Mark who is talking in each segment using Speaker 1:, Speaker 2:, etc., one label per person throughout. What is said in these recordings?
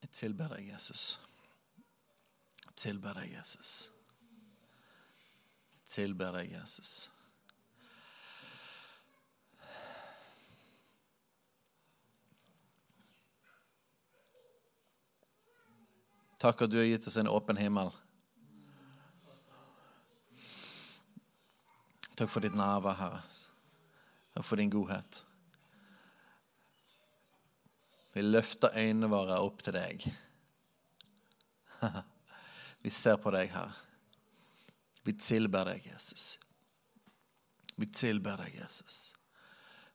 Speaker 1: Jeg tilber deg, Jesus. Jeg tilber deg, Jesus. Jeg tilber deg, Jesus. Takk at du har gitt oss en åpen himmel. Takk for ditt nærvær, Herre. Takk for din godhet. Vi løfter øynene våre opp til deg. Vi ser på deg, her. Vi tilber deg, Jesus. Vi tilber deg, Jesus.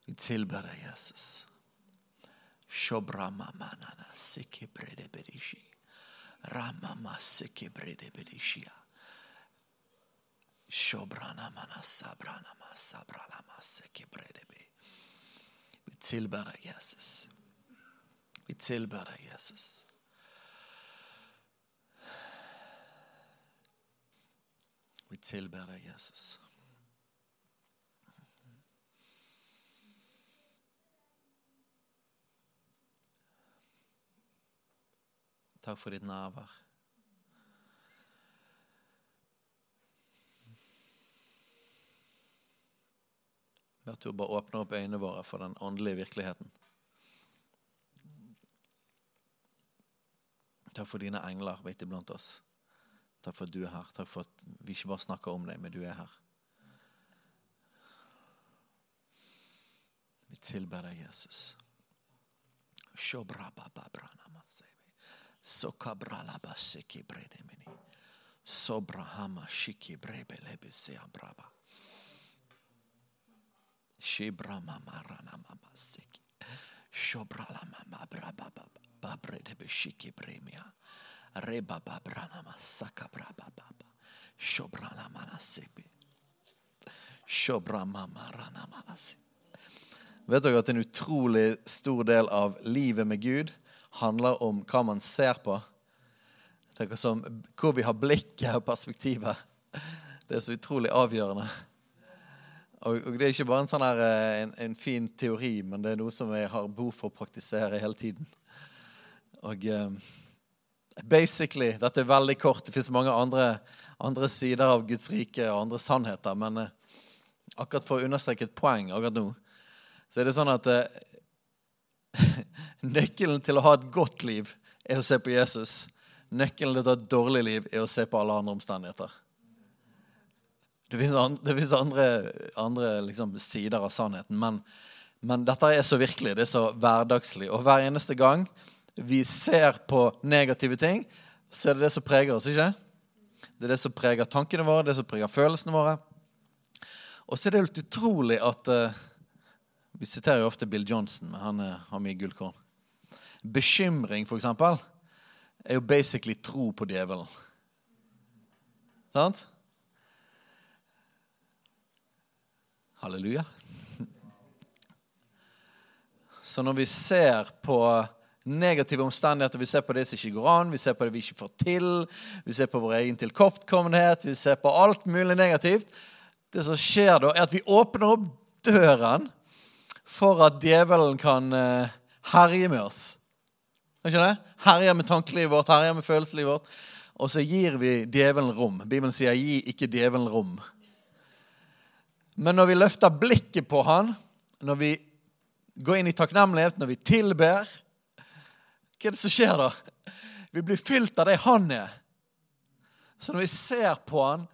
Speaker 1: Vi tilber deg, Jesus. Shobramamanana sikibredebedishi. Ramama sikibredebedishia. Vi tilber deg, Jesus. Vi tilber deg, Jesus. Vi tilber deg, Jesus. Takk for ditt nærvær. Ved at du bare åpner opp øynene våre for den åndelige virkeligheten. Takk for dine engler midt iblant oss. Takk for at du er her. Takk for at vi ikke bare snakker om deg, men du er her. Vi tilber deg, Jesus. Sobrahama shiki brebe mama braba Vet dere at en utrolig stor del av livet med Gud handler om hva man ser på? Som, hvor vi har blikket og perspektivet. Det er så utrolig avgjørende. Og, og det er ikke bare en, sånn her, en, en, fin teori, men det er noe som jeg har behov for å praktisere hele tiden. Og um, basically, Dette er veldig kort. Det fins mange andre, andre, sider av Guds rike og andre sannheter. Men uh, akkurat for å understreke et poeng akkurat nå, så er det sånn at uh, nøkkelen til å ha et godt liv er å se på Jesus. Nøkkelen til å ha et dårlig liv er å se på alle andre omstendigheter. Det fins andre, andre, andre liksom, sider av sannheten, men, men, dette er så virkelig. Det er så hverdagslig. Og hver eneste gang vi ser på negative ting, så er det det som preger oss. ikke? Det er det som preger tankene våre, det som preger følelsene våre. Og så er det helt utrolig at uh, Vi siterer jo ofte Bill Johnson, men han uh, har mye gullkorn. Bekymring, for eksempel, er jo basically tro på djevelen. Sant? Halleluja. Så når vi ser på negative omstendigheter, vi ser på det som ikke går an, vi ser på det vi ikke får til, vi ser på vår egen tilkortkommenhet, vi ser på alt mulig negativt Det som skjer da, er at vi åpner opp døren for at djevelen kan eh, herje med oss. Ikke det? Herje med tankelivet vårt, herje med følelseslivet vårt. Og så gir vi djevelen rom. Bibelen sier 'gi ikke djevelen rom'. Men når vi løfter blikket på han, når vi går inn i takknemlighet, når vi tilber Hva er det som skjer da? Vi blir fylt av det han er. Så når vi ser på han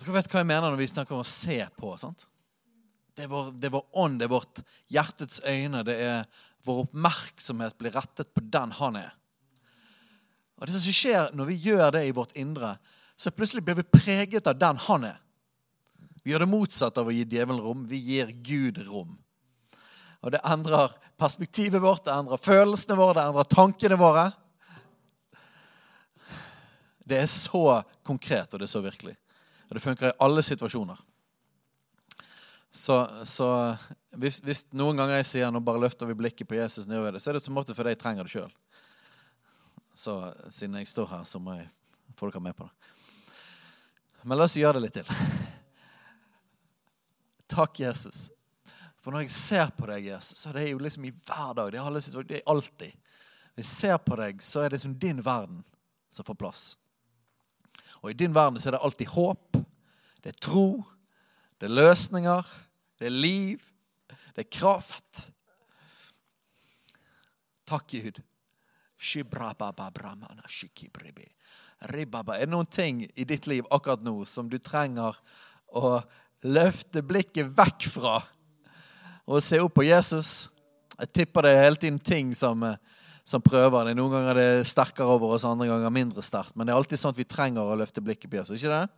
Speaker 1: Dere vet hva jeg mener når vi snakker om å se på. sant? Det er, vår, det er vår ånd, det er vårt hjertets øyne. Det er vår oppmerksomhet blir rettet på den han er. Og Det som skjer når vi gjør det i vårt indre, så plutselig blir vi preget av den han er. Vi gjør det motsatt av å gi djevelen rom. Vi gir Gud rom. Og Det endrer perspektivet vårt, det endrer følelsene våre, det endrer tankene våre. Det er så konkret, og det er så virkelig. Og det funker i alle situasjoner. Så, så hvis, hvis, noen ganger jeg sier nå bare løfter vi blikket på Jesus, så er det som ofte fordi jeg trenger det sjøl. Så siden jeg står her, så må jeg få dere med på det. Men la oss gjøre det litt til. Takk, Jesus. For når jeg ser på deg, Jesus, så er det jo liksom i hver dag. Det er, det er alltid. Når jeg ser på deg, så er det som din verden som får plass. Og i din verden så er det alltid håp. Det er tro. Det er løsninger. Det er liv. Det er kraft. Takk, Gud. Er det noen ting i ditt liv akkurat nå som du trenger å løfte blikket vekk fra og se opp på Jesus? Jeg tipper det er hele tiden ting som, eh, som prøver det. Noen ganger er det sterkere over oss, andre ganger mindre sterkt. Men det er alltid sånn at vi trenger å løfte blikket på Jesus. ikke det?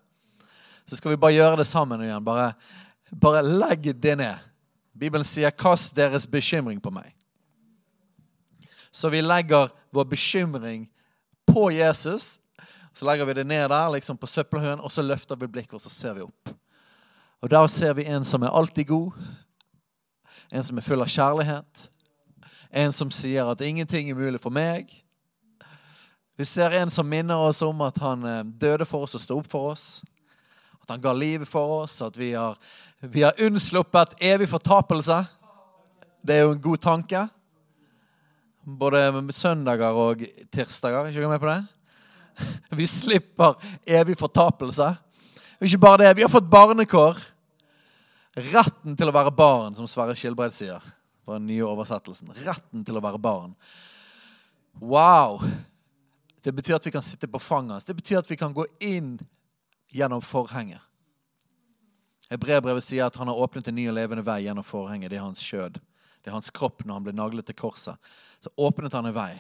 Speaker 1: Så skal vi bare gjøre det sammen igjen. Bare, bare legg det ned. Bibelen sier 'kast deres bekymring på meg'. Så vi legger vår bekymring på Jesus. Så legger vi det ned der, liksom på søppelhaugen, og så løfter vi blikket og så ser vi opp. Og Der ser vi en som er alltid god, en som er full av kjærlighet, en som sier at ingenting er mulig for meg. Vi ser en som minner oss om at han eh, døde for oss og sto opp for oss. At han ga livet for oss, at vi har, vi har unnsluppet evig fortapelse. Det er jo en god tanke. Både søndager og tirsdager. ikke du med på det? Vi slipper evig fortapelse. Ikke bare det, vi har fått barnekår. Retten til å være barn, som Sverre Skilbreid sier. på den nye oversettelsen. Retten til å være barn. Wow! Det betyr at vi kan sitte på fanget hans. Det betyr at vi kan gå inn gjennom forhenget. Hebreerbrevet sier at han har åpnet en ny og levende vei gjennom forhenget. Det er hans skjød. Det er hans kropp når han ble naglet til korset. Så åpnet han en vei.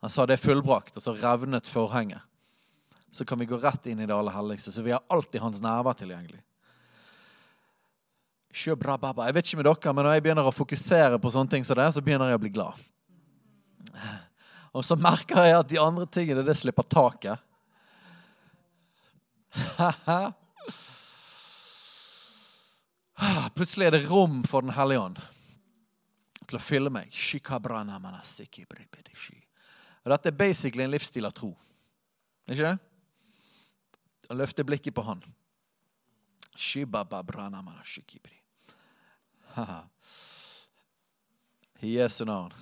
Speaker 1: Han sa det er fullbrakt, og så revnet forhenget. Så kan vi gå rett inn i det aller helligste. Så vi har alltid hans nerver tilgjengelig. Jeg vet ikke med dere, men Når jeg begynner å fokusere på sånne ting som det, så begynner jeg å bli glad. Og så merker jeg at de andre tingene, det slipper taket. Plutselig er det rom for Den hellige ånd til å fylle meg. Og Dette er basically en livsstil av tro. Er ikke det? Å løfte blikket på Han. I Jesu navn.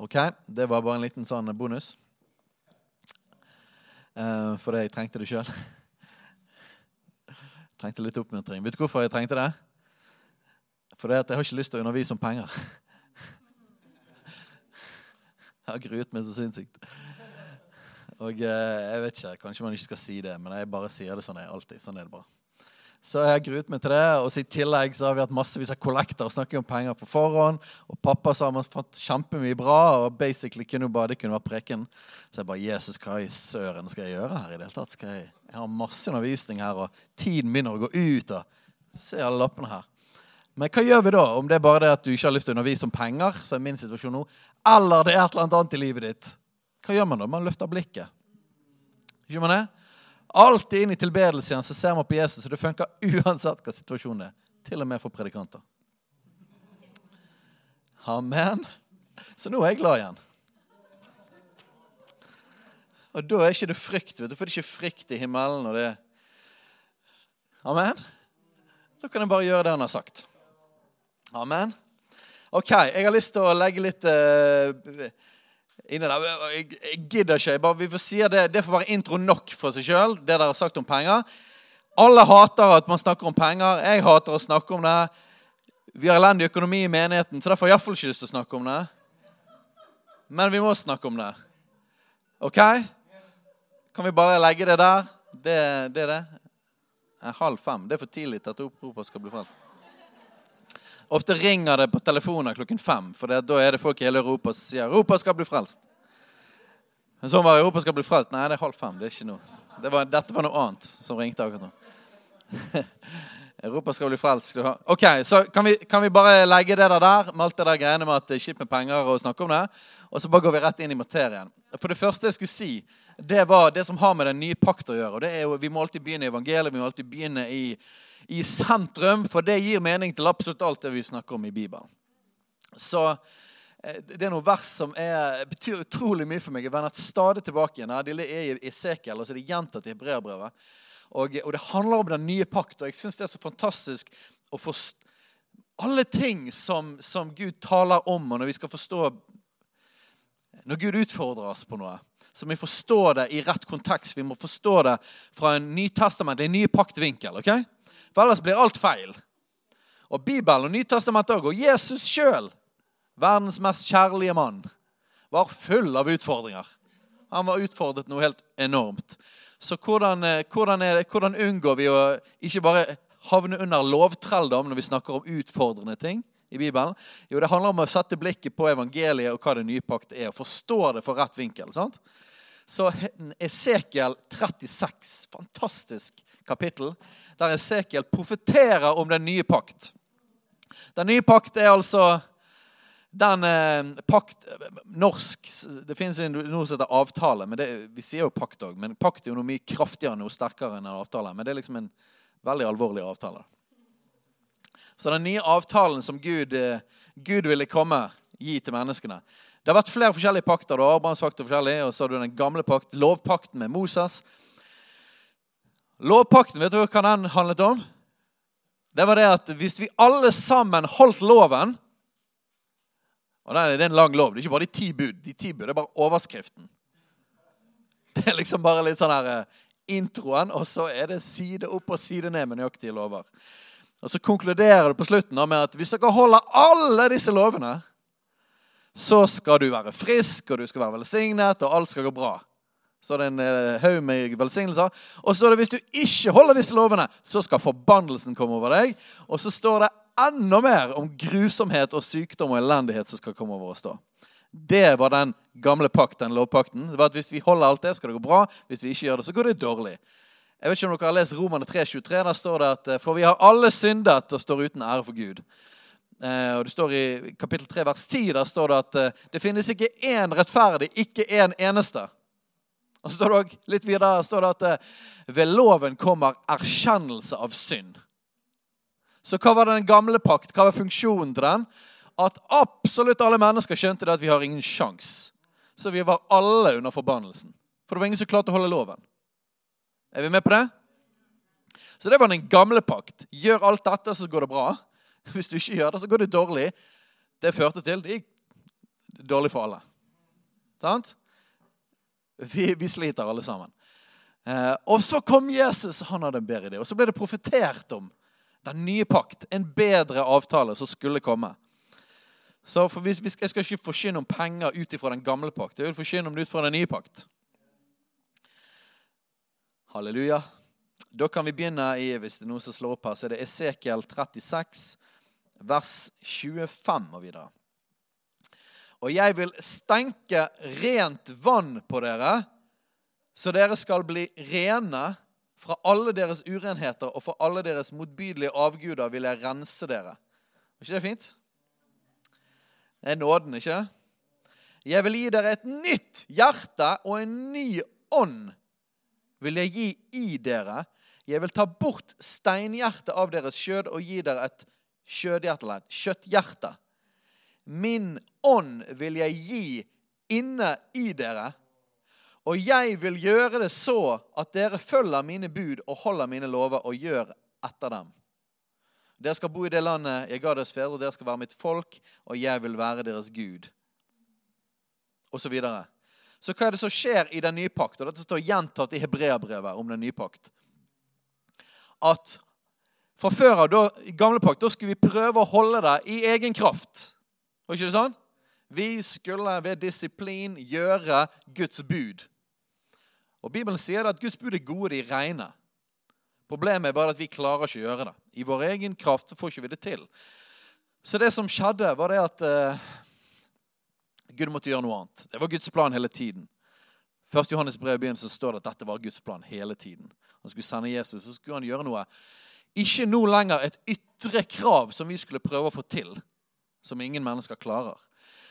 Speaker 1: Ok, det var bare en liten sånn bonus. Uh, fordi jeg trengte det sjøl. trengte litt oppmuntring. Vet du hvorfor jeg trengte det? For det at jeg har ikke lyst til å undervise om penger. Jeg har gruet meg så sinnssykt. Og eh, jeg vet ikke, Kanskje man ikke skal si det, men jeg bare sier det sånn jeg alltid. Sånn er det bare. Så jeg har gruet meg til det. Og i tillegg så har vi hatt massevis av kollekter og snakket om penger på forhånd. Og pappa sa man fant kjempemye bra, og basically kunne bare det kunne vært preken. Så jeg bare Jesus, hva i søren skal jeg gjøre her i det hele tatt? Jeg, jeg har masse undervisning her, og tiden begynner å gå ut. og Se alle lappene her. Men hva gjør vi da om det er bare det at du ikke har lyst til å undervise om penger, så er min situasjon nå, eller det er et eller annet i livet ditt? Hva gjør man da? Man løfter blikket. Gjør man det? Alltid inn i tilbedelse igjen så ser man på Jesus, og det funker uansett hva situasjonen er. Til og med for predikanter. Amen. Så nå er jeg glad igjen. Og da er ikke det frykt. vet du, For det er ikke frykt i himmelen. og det Amen. Da kan jeg bare gjøre det han har sagt. Amen. Ok, Jeg har lyst til å legge litt uh, inni der. Jeg, jeg gidder ikke. Jeg bare, vi får si det, det får være intro nok for seg sjøl, det dere har sagt om penger. Alle hater at man snakker om penger. Jeg hater å snakke om det. Vi har elendig økonomi i menigheten, så derfor har jeg iallfall ikke lyst til å snakke om det. Men vi må snakke om det. OK? Kan vi bare legge det der? Det, er det. Halv fem. Det er for tidlig til at oppropet skal bli frelst. Ofte ringer det på telefoner klokken fem, for det, da er det folk i hele Europa som sier 'Europa skal bli frelst'. Men sånn var Europa skal bli frelst. Nei, det er halv fem. det er ikke noe. Det var, dette var noe annet som ringte akkurat nå. Europa skal bli frelst. Ok, så kan vi, kan vi, bare legge det der med alt det der greiene med at det er kjipt med penger og snakke om det, og så bare går vi rett inn i materien. For det første jeg skulle si, det var det som har med den nye pakt å gjøre. og det er jo, Vi må alltid begynne i evangeliet, vi må alltid begynne i i sentrum, for det gir mening til absolutt alt det vi snakker om i Bibelen. Så eh, det er noen vers som er, betyr utrolig mye for meg. Jeg vender stadig tilbake igjen. Det er i Esekiel, og så er det gjentatt i Hebreabrevet. Og, og, det handler om den nye pakt. Og jeg syns det er så fantastisk å forstå alle ting som, som, Gud taler om, og når vi skal forstå Når Gud utfordrer oss på noe, så må vi forstå det i rett kontekst. Vi må forstå det fra en ny testament, en ny paktvinkel. ok? For ellers blir alt feil. Og Bibelen og Nytestamentet òg, og Jesus sjøl, verdens mest kjærlige mann, var full av utfordringer. Han var utfordret noe helt enormt. Så hvordan, eh, hvordan, det, hvordan unngår vi å ikke bare havne under lovtrelldom når vi snakker om utfordrende ting i Bibelen? Jo, det handler om å sette blikket på evangeliet og hva det nye pakt er, og forstå det for rett vinkel. sant? Så Esekiel 36, fantastisk kapittel, der Esekiel profeterer om den nye pakt. Den nye pakt er altså den eh, pakt Norsk Det finnes noe som heter avtale. men det, Vi sier jo pakt òg, men pakt er jo noe mye kraftigere noe sterkere enn en avtale. Men det er liksom en veldig alvorlig avtale. Så den nye avtalen som Gud, eh, Gud ville komme, gi til menneskene Det har vært flere forskjellige pakter. Da. Abrahams pakt er forskjellig, og så har du den gamle pakt, lovpakten med Moses. Lovpakten, vet du hva den handlet om? Det var det at hvis vi alle sammen holdt loven Og det er en lang lov. Det er ikke bare de ti bud. De ti bud er bare overskriften. Det er liksom bare litt sånn her eh, introen, og så er det side opp og side ned med nøyaktige lover. Og Så konkluderer det på slutten med at hvis dere holder alle disse lovene, så skal du være frisk, og du skal være velsignet, og alt skal gå bra så er det en eh, haug med velsignelser. Og så er det hvis du ikke holder disse lovene, så skal forbannelsen komme over deg. Og så står det enda mer om grusomhet og sykdom og elendighet som skal komme over oss da. Det var den gamle pakt, lovpakten. Det var at Hvis vi holder alt det, skal det gå bra. Hvis vi ikke gjør det, så går det dårlig. Jeg vet ikke om dere har lest Romane 3,23. Der står det at for vi har alle syndet og står uten ære for Gud. Eh, og det står I kapittel 3 vers 10 der står det at eh, det finnes ikke én rettferdig, ikke én eneste. Og så står det også, litt videre står det at eh, ved loven kommer erkjennelse av synd. Så hva var den gamle pakt? Hva var funksjonen til den? At absolutt alle mennesker skjønte det at vi har ingen sjans. Så vi var alle under forbannelsen. For det var ingen som klarte å holde loven. Er vi med på det? Så det var den gamle pakt. Gjør alt dette, så går det bra. Hvis du ikke gjør det, så går det dårlig. Det førte til Det gikk dårlig for alle. Sant? Vi, vi sliter alle sammen. Eh, og så kom Jesus, han hadde en bedre idé. Og så ble det profetert om den nye pakt, en bedre avtale som skulle komme. Så for hvis, Jeg skal ikke forsyne om penger ut ifra den gamle pakt. Jeg vil forsyne om det ut fra den nye pakt. Halleluja. Da kan vi begynne i hvis det er noe som slår opp her, så er det Esekiel 36, vers 25 og videre. Og jeg vil stenke rent vann på dere, så dere skal bli rene. Fra alle deres urenheter og for alle deres motbydelige avguder vil jeg rense dere. Er ikke det fint? Det er nåden, ikke det? Jeg vil gi dere et nytt hjerte og en ny ånd vil jeg gi i dere. Jeg vil ta bort steinhjertet av deres skjød og gi dere et kjødhjerte, kjøtthjerte. Min ånd vil jeg gi inne i dere. Og jeg vil gjøre det så at dere følger mine bud og holder mine lover og gjør etter dem. Dere skal bo i det landet jeg ga deres fedre, og dere skal være mitt folk, og jeg vil være deres Gud. Og Så, videre. Så hva er det som skjer i den nye pakt? Og dette står gjentatt i Hebreabrevet om den nye pakt. At fra før av, i gamle pakt, da skulle vi prøve å holde det i egen kraft. Var ikke det sånn? Vi skulle ved disiplin gjøre Guds bud. Og Bibelen sier at Guds bud er gode, de rene. Problemet er bare at vi klarer ikke å gjøre det. I vår egen kraft så får ikke vi det til. Så det som skjedde, var det at uh, Gud måtte gjøre noe annet. Det var Guds plan hele tiden. Først Johannes brev begynner, står det at dette var Guds plan hele tiden. Han skulle sende Jesus, så skulle han gjøre noe. Ikke nå lenger et ytre krav som vi skulle prøve å få til, som ingen mennesker klarer.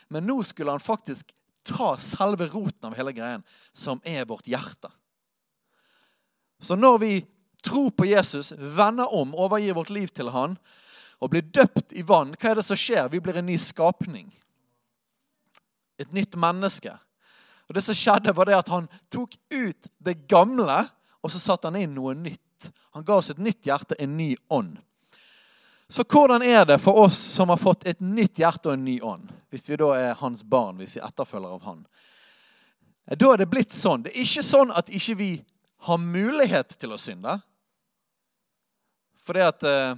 Speaker 1: Men nå skulle han faktisk ta selve roten av hele greien, som er vårt hjerte. Så når vi tror på Jesus, vender om, overgir vårt liv til han, og blir døpt i vann, hva er det som skjer? Vi blir en ny skapning. Et nytt menneske. Og Det som skjedde, var det at han tok ut det gamle, og så satte han inn noe nytt. Han ga oss et nytt hjerte, en ny ånd. Så hvordan er det for oss som har fått et nytt hjerte og en ny ånd, hvis vi da er hans barn, hvis vi etterfølger av han? Da er det blitt sånn. Det er ikke sånn at ikke vi har mulighet til å synde. For at eh,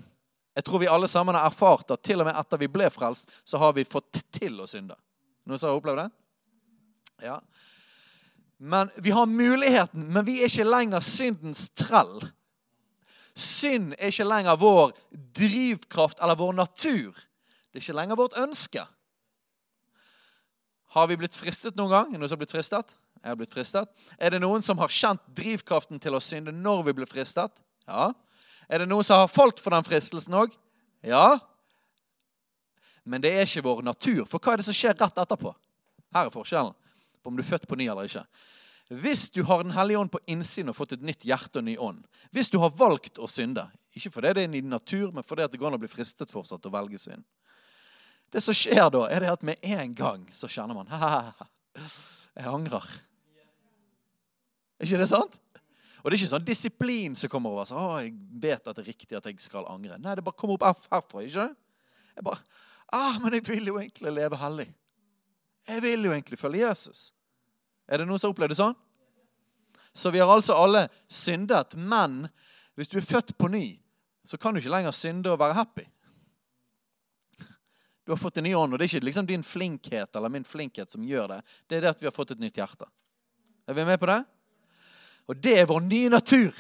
Speaker 1: jeg tror vi alle sammen har erfart at til og med etter vi ble frelst, så har vi fått til å synde. Noen som har opplevd det? Ja. Men Vi har muligheten, men vi er ikke lenger syndens trell. Synd er ikke lenger vår drivkraft eller vår natur. Det er ikke lenger vårt ønske. Har vi blitt fristet noen gang? Er det noen som har blitt fristet? Jeg har blitt fristet. Er det noen som har kjent drivkraften til å synde når vi blir fristet? Ja. Er det noen som har falt for den fristelsen òg? Ja. Men det er ikke vår natur. For hva er det som skjer rett etterpå? Her er forskjellen på om du er født på ny eller ikke. Hvis du har Den hellige ånd på innsiden og fått et nytt hjerte og ny ånd Hvis du har valgt å synde, ikke fordi det er din natur, men fordi det går an å bli fristet fortsatt å velge synd Det som skjer da, er det at med en gang så kjenner man Jeg angrer. Er ikke det sant? Og det er ikke sånn disiplin som kommer over. Så, å, jeg vet at det er riktig at jeg skal angre. Nei, det bare kommer opp herfra. ikke Jeg bare, ah, Men jeg vil jo egentlig leve hellig. Jeg vil jo egentlig følge Jesus. Er det noen som har opplevd det sånn? Så vi har altså alle syndet. Men hvis du er født på ny, så kan du ikke lenger synde og være happy. Du har fått en ny ånd, og det er ikke liksom din flinkhet eller min flinkhet som gjør det. Det er det at vi har fått et nytt hjerte. Er vi med på det? Og det er vår nye natur.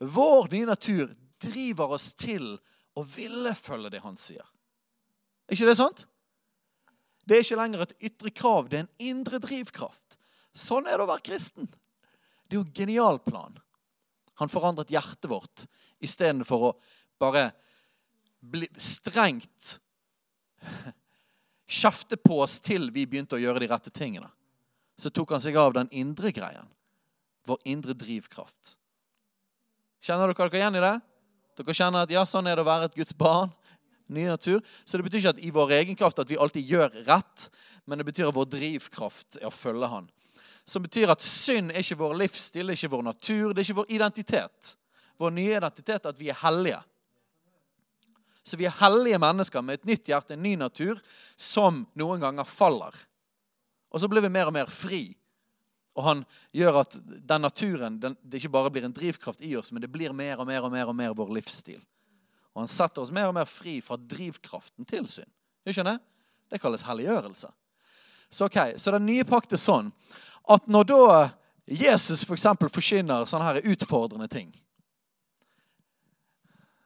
Speaker 1: Vår nye natur driver oss til å ville følge det han sier. Er ikke det sant? Det er ikke lenger et ytre krav, det er en indre drivkraft. Sånn er det å være kristen. Det er jo en genial plan. Han forandret hjertet vårt istedenfor å bare bli strengt kjefte på oss til vi begynte å gjøre de rette tingene. Så tok han seg av den indre greien. Vår indre drivkraft. Kjenner dere dere igjen i det? Dere kjenner at ja, sånn er det å være et Guds barn? Ny natur. Så det betyr ikke at i vår egen kraft at vi alltid gjør rett, men det betyr at vår drivkraft er å følge Han som betyr at synd er ikke vår livsstil, det er ikke vår natur, det er ikke vår identitet. Vår nye identitet er at vi er hellige. Så vi er hellige mennesker med et nytt hjerte, en ny natur, som noen ganger faller. Og så blir vi mer og mer fri. Og han gjør at den naturen den, det ikke bare blir en drivkraft i oss, men det blir mer og mer og mer og mer vår livsstil. Og han setter oss mer og mer fri fra drivkraften til synd. Skjønner? Det kalles helliggjørelse. Så, okay, så den nye pakt er sånn at når da Jesus f.eks. For forkynner sånne her utfordrende ting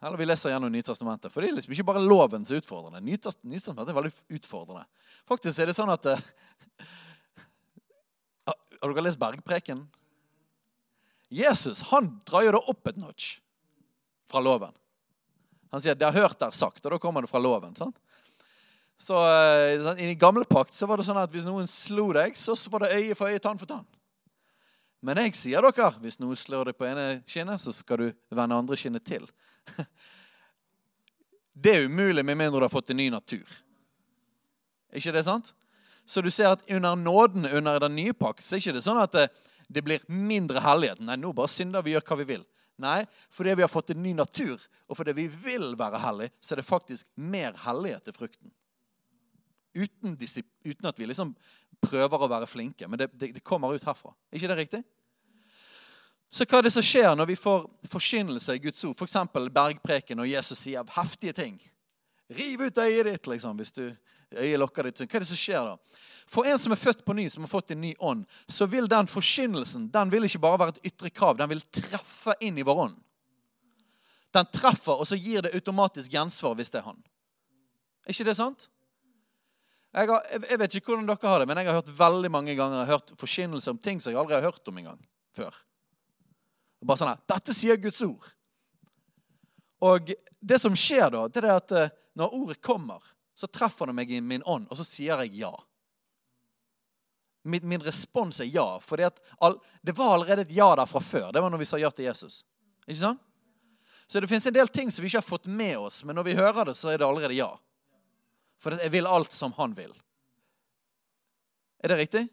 Speaker 1: Eller vi leser gjennom Nytestamentet, for det er liksom ikke bare loven som er utfordrende. Nytestamentet er veldig utfordrende. Faktisk er det sånn at eh, Har dere lest Bergpreken? Jesus han drar jo det opp et notch fra loven. Han sier 'det har hørt der sagt', og da kommer det fra loven. sant? Så I den gamle pakt så var det sånn at hvis noen slo deg, så var det øye for øye, tann for tann. Men jeg sier dere, hvis noen slår deg på ene kinnet, så skal du vende andre kinnet til. Det er umulig med mindre du har fått en ny natur. Ikke det sant? Så du ser at under nåden, under den nye pakt, så er det ikke sånn at det, det blir mindre hellighet. Nei, nå bare synder vi gjør hva vi vil. Nei, fordi vi har fått en ny natur, og fordi vi vil være hellige, så er det faktisk mer hellighet til frukten. uten, uten at vi liksom prøver å være flinke. Men det, det, det kommer ut herfra. Er ikke det riktig? Så hva er det som skjer når vi får forkynnelse i Guds ord? F.eks. bergpreken og Jesus sier heftige ting. Riv ut øyet ditt, liksom, hvis du øyet ditt. Hva er det som skjer da? For en som er født på ny, som har fått en ny ånd, så vil den forkynnelsen den vil ikke bare være et ytre krav. Den vil treffe inn i vår ånd. Den treffer, og så gir det automatisk gjensvar hvis det er han. Er ikke det sant? Jeg, har, jeg, vet ikke hvordan dere har det, men jeg har hørt veldig mange ganger jeg har hørt forkynnelse om ting som jeg aldri har hørt om engang før. Bare sånn her, Dette sier Guds ord. Og det som skjer da, det er at eh, når ordet kommer, så treffer det meg i min ånd, og så sier jeg ja. Min, min respons er ja. For det var allerede et ja der fra før. Det var når vi sa ja til Jesus. Ikke sant? Så det fins en del ting som vi ikke har fått med oss, men når vi hører det, så er det allerede ja. For jeg vil alt som han vil. Er det riktig?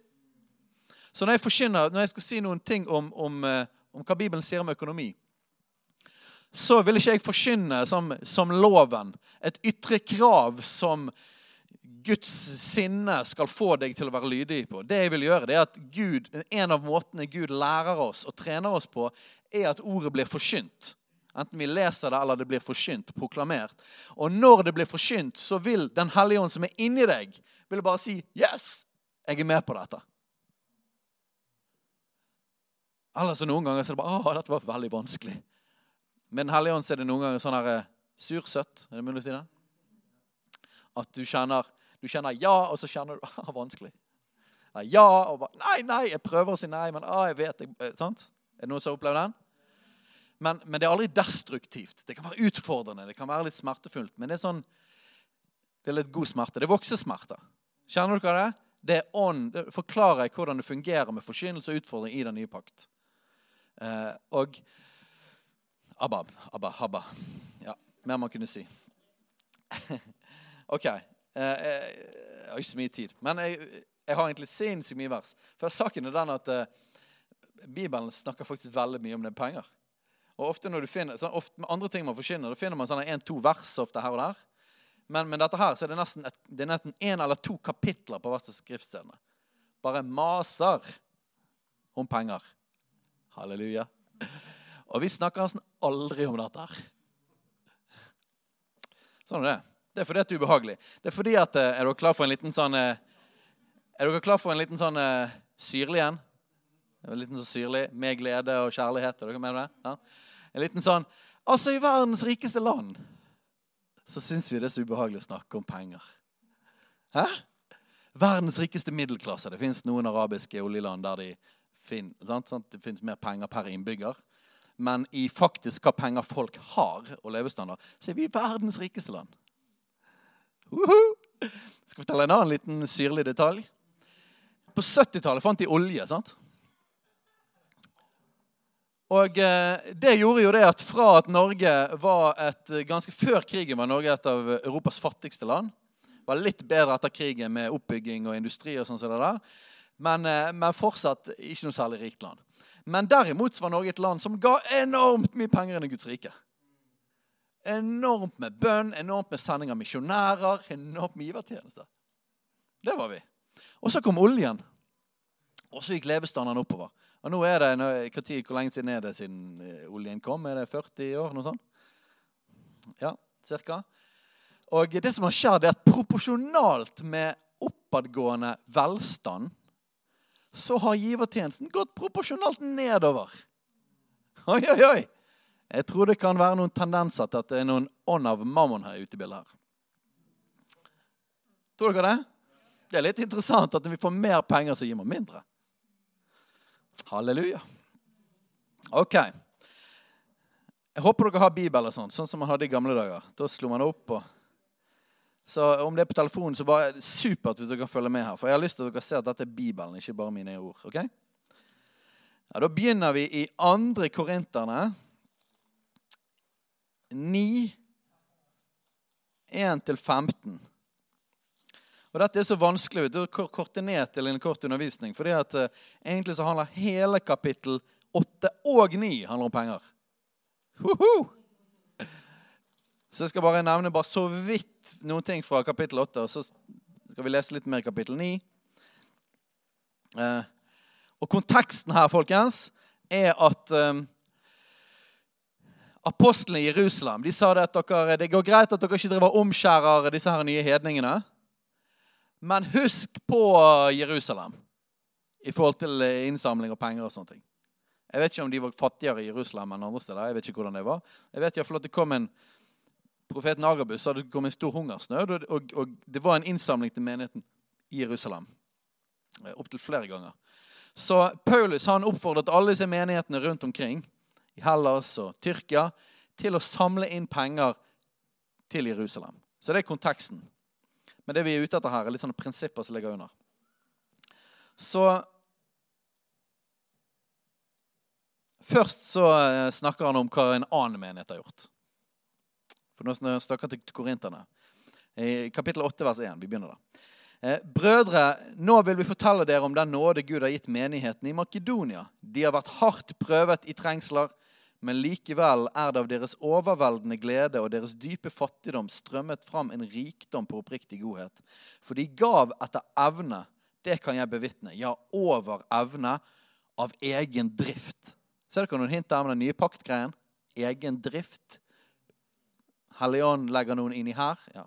Speaker 1: Så når jeg når jeg skal si noen ting om, om, eh, om hva Bibelen sier om økonomi, så vil ikke jeg forkynne som, som loven, et ytre krav som Guds sinne skal få deg til å være lydig på. Det jeg vil gjøre, det er at Gud, En av måtene Gud lærer oss og trener oss på, er at ordet blir forkynt. Enten vi leser det, eller det blir forkynt, proklamert. Og når det blir forkynt, så vil Den hellige ånd som er inni deg, vil bare si 'Yes, jeg er med på dette'. Eller så noen ganger så er det bare 'Å, dette var veldig vanskelig'. Med Den hellige ånd er det noen ganger sånn her eh, sursøtt. Er det mulig å si det? At du kjenner, du kjenner ja, og så kjenner du ah, vanskelig. Ja, og bare Nei, nei, jeg prøver å si nei, men ah, jeg vet jeg, eh, sant? Er det noen som har opplevd den? Men, men, det er aldri destruktivt. Det kan være utfordrende, det kan være litt smertefullt. Men det er sånn, det er litt god smerte. Det er voksesmerter. Kjenner hva det? Det er ånd. Det forklarer hvordan det fungerer med forkynnelse og utfordring i den nye pakt. Eh, og Abba, Abba, Habba. Ja, mer man kunne si. OK. Eh, eh, jeg har ikke så mye tid. Men jeg, jeg har egentlig sinnssykt mye vers. For saken er den at eh, Bibelen snakker faktisk veldig mye om det penger. Og ofte når du finner, sånn, ofte med andre ting man forkynner, da finner man sånne en-to vers ofte her og der. Men med dette her så er det nesten et, det er nesten en eller to kapitler på hvert av skriftstedene. Bare maser om penger. Halleluja. Og vi snakker nesten aldri om dette her. Sånn er det. Det er fordi at det er ubehagelig. Det Er fordi at, eh, er dere klar for en liten sånn eh, Er dere klar for en liten sånn uh, syrlig en? En liten sånn syrlig med glede og kjærlighet. Er dere med det? Ja? En liten sånn Altså, i verdens rikeste land så syns vi det er så ubehagelig å snakke om penger. Hæ? Verdens rikeste middelklasse. Det fins noen arabiske oljeland der de fin, sant? det fins mer penger per innbygger. Men i faktisk hva penger folk har, og levestandard, så er vi verdens rikeste land. Uhuh. Jeg skal fortelle en annen liten syrlig detalj. På 70-tallet fant de olje. sant? Og eh, det gjorde jo det at fra at Norge var et Ganske før krigen var Norge et av Europas fattigste land. Var litt bedre etter krigen med oppbygging og industri og sånn som det der. Men, eh, men, fortsatt ikke noe særlig rikt land. Men derimot var Norge et land som ga enormt mye penger inn i Guds rike. Enormt med bønn, enormt med sending av misjonærer, enormt med givertjenester. Det var vi. Og så kom oljen. Og så gikk levestandarden oppover. Og nå er det, Hvor lenge siden er det siden eh, oljen kom? Er det 40 år? Noe sånt? Ja, cirka. Og det som har skjedd, er at proporsjonalt med oppadgående velstand så har givertjenesten gått proporsjonalt nedover. Oi, oi, oi! Jeg tror det kan være noen tendenser til at det er noen ånd av mammon her ute i bildet. her. Tror dere det? Det er litt interessant at når vi får mer penger, så gir man mindre. Halleluja. Ok. Jeg håper dere har Bibel, og sånt, sånn som man hadde i gamle dager. Da slo man opp. og... Så Om det er på telefonen, så bare supert hvis dere følger med her. For jeg har lyst til at dere ser at dette er Bibelen, ikke bare mine ord. ok? Ja, Da begynner vi i andre Korinterne 9, 1-15. Og Dette er så vanskelig du, korter korte ned til en kort undervisning. fordi at uh, Egentlig så handler hele kapittel 8 og 9 handler om penger. Woohoo! Så jeg skal bare nevne bare så vidt noen ting fra kapittel 8. Og så skal vi lese litt mer i kapittel 9. Eh, og konteksten her, folkens, er at eh, apostlene i Jerusalem de sa det at dere, det går greit at dere ikke driver omskjærer disse her nye hedningene. Men husk på Jerusalem i forhold til innsamling og penger og sånne ting. Jeg vet ikke om de var fattigere i Jerusalem enn andre steder. Jeg vet ikke hvordan det var. Jeg vet i hvert fall at det kom en Profeten Agabus sa det kom en stor hungersnød, og, og, og det var en innsamling til menigheten i Jerusalem. Eh, Opptil flere ganger. Så Paulus han oppfordret alle disse menighetene rundt omkring i Hellas og Tyrkia til å samle inn penger til Jerusalem. Så det er konteksten. Men det vi er ute etter her, er litt sånne prinsipper som ligger under. Så Først så eh, snakker han om hva en annen menighet har gjort. For nå snakker han til korinterne. I kapittel 8, vers 1. Vi begynner da. Eh, brødre, nå vil vi fortelle dere om den nåde Gud har gitt menigheten i Makedonia. De har vært hardt prøvet i trengsler, men likevel er det av deres overveldende glede og deres dype fattigdom strømmet fram en rikdom på oppriktig godhet. For de gav etter evne, det kan jeg bevitne, ja, over evne, av egen drift. Ser dere noen hint der med den nye paktgreien? Egen drift. Helligånd legger noen inni her. Ja.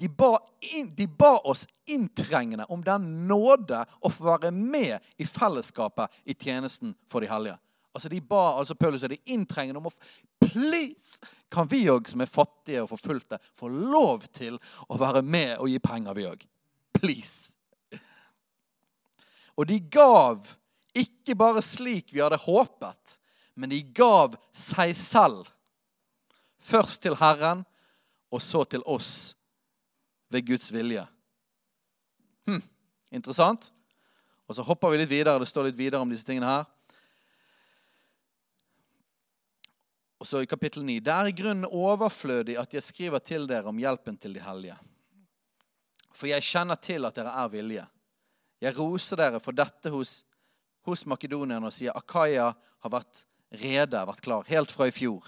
Speaker 1: De ba, inn, de ba, oss inntrengende om den nåde å få være med i fellesskapet i tjenesten for de hellige. Altså De ba altså Paulus og de inntrengende om å Please! Kan vi òg, som er fattige og forfulgte, få lov til å være med og gi penger, vi òg? Please! Og de gav ikke bare slik vi hadde håpet, men de gav seg selv. Først til Herren, og så til oss ved Guds vilje. Hm, interessant. Og så hopper vi litt videre. Det står litt videre om disse tingene her. Og så i kapittel 9. Det er i grunnen overflødig at jeg skriver til dere om hjelpen til de hellige. For jeg kjenner til at dere er villige. Jeg roser dere for dette hos hos makedonierne og sier Akaya har vært rede, vært klar, helt fra i fjor.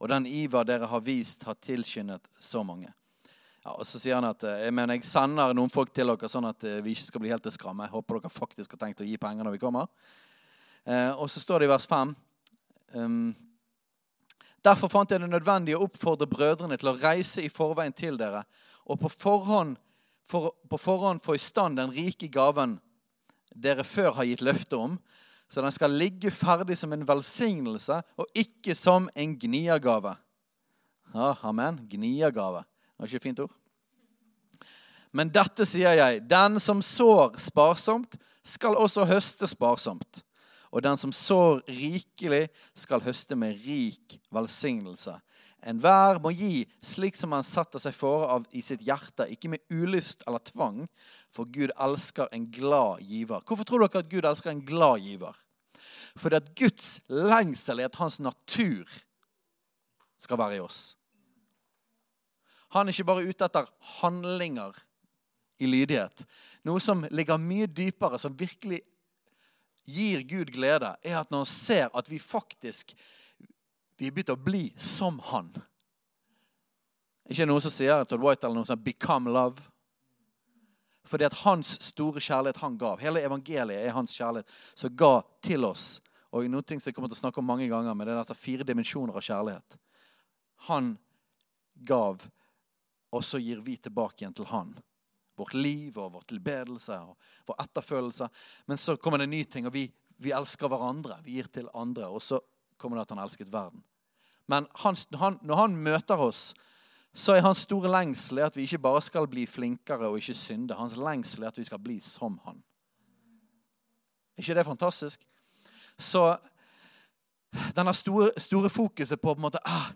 Speaker 1: Og den iver dere har vist, har tilskyndet så mange. Ja, og så sier han at eh, jeg mener, jeg sender noen folk til dere, sånn at eh, vi ikke skal bli helt til skramme. Jeg håper dere faktisk har tenkt å gi penger når vi kommer. Eh, og så står det i vers 5 um, Derfor fant jeg det nødvendig å oppfordre brødrene til å reise i forveien til dere og på forhånd, for, på forhånd få i stand den rike gaven dere før har gitt løfte om, så den skal ligge ferdig som en velsignelse og ikke som en gniergave. Ja, amen. Gniergave. Var ikke et fint ord? Men dette sier jeg. Den som sår sparsomt, skal også høste sparsomt. Og den som sår rikelig, skal høste med rik velsignelse. Enhver må gi slik som han setter seg for av i sitt hjerte, ikke med ulyst eller tvang, for Gud elsker en glad giver. Hvorfor tror dere at Gud elsker en glad giver? Fordi at Guds lengsel er at hans natur skal være i oss. Han er ikke bare ute etter handlinger i lydighet. Noe som ligger mye dypere, som virkelig gir Gud glede, er at når han ser at vi faktisk vi er begynt å bli som han. Ikke noen som sier Todd White eller noe som 'become love'. Fordi at hans store kjærlighet han gav. Hele evangeliet er hans kjærlighet som ga til oss. Og noe som jeg kommer til å snakke om mange ganger, men det er altså fire dimensjoner av kjærlighet. Han gav, og så gir vi tilbake igjen til han. Vårt liv og vår tilbedelse og vår etterfølelse. Men så kommer det en ny ting, og vi, vi elsker hverandre. Vi gir til andre. Og så kommer det at han elsket verden. Men han, han, når han møter oss, så er hans store lengsel at vi ikke bare skal bli flinkere og ikke synde. Hans lengsel er at vi skal bli som han. Er ikke det fantastisk? Så denne store, store fokuset på, på en måte, ah,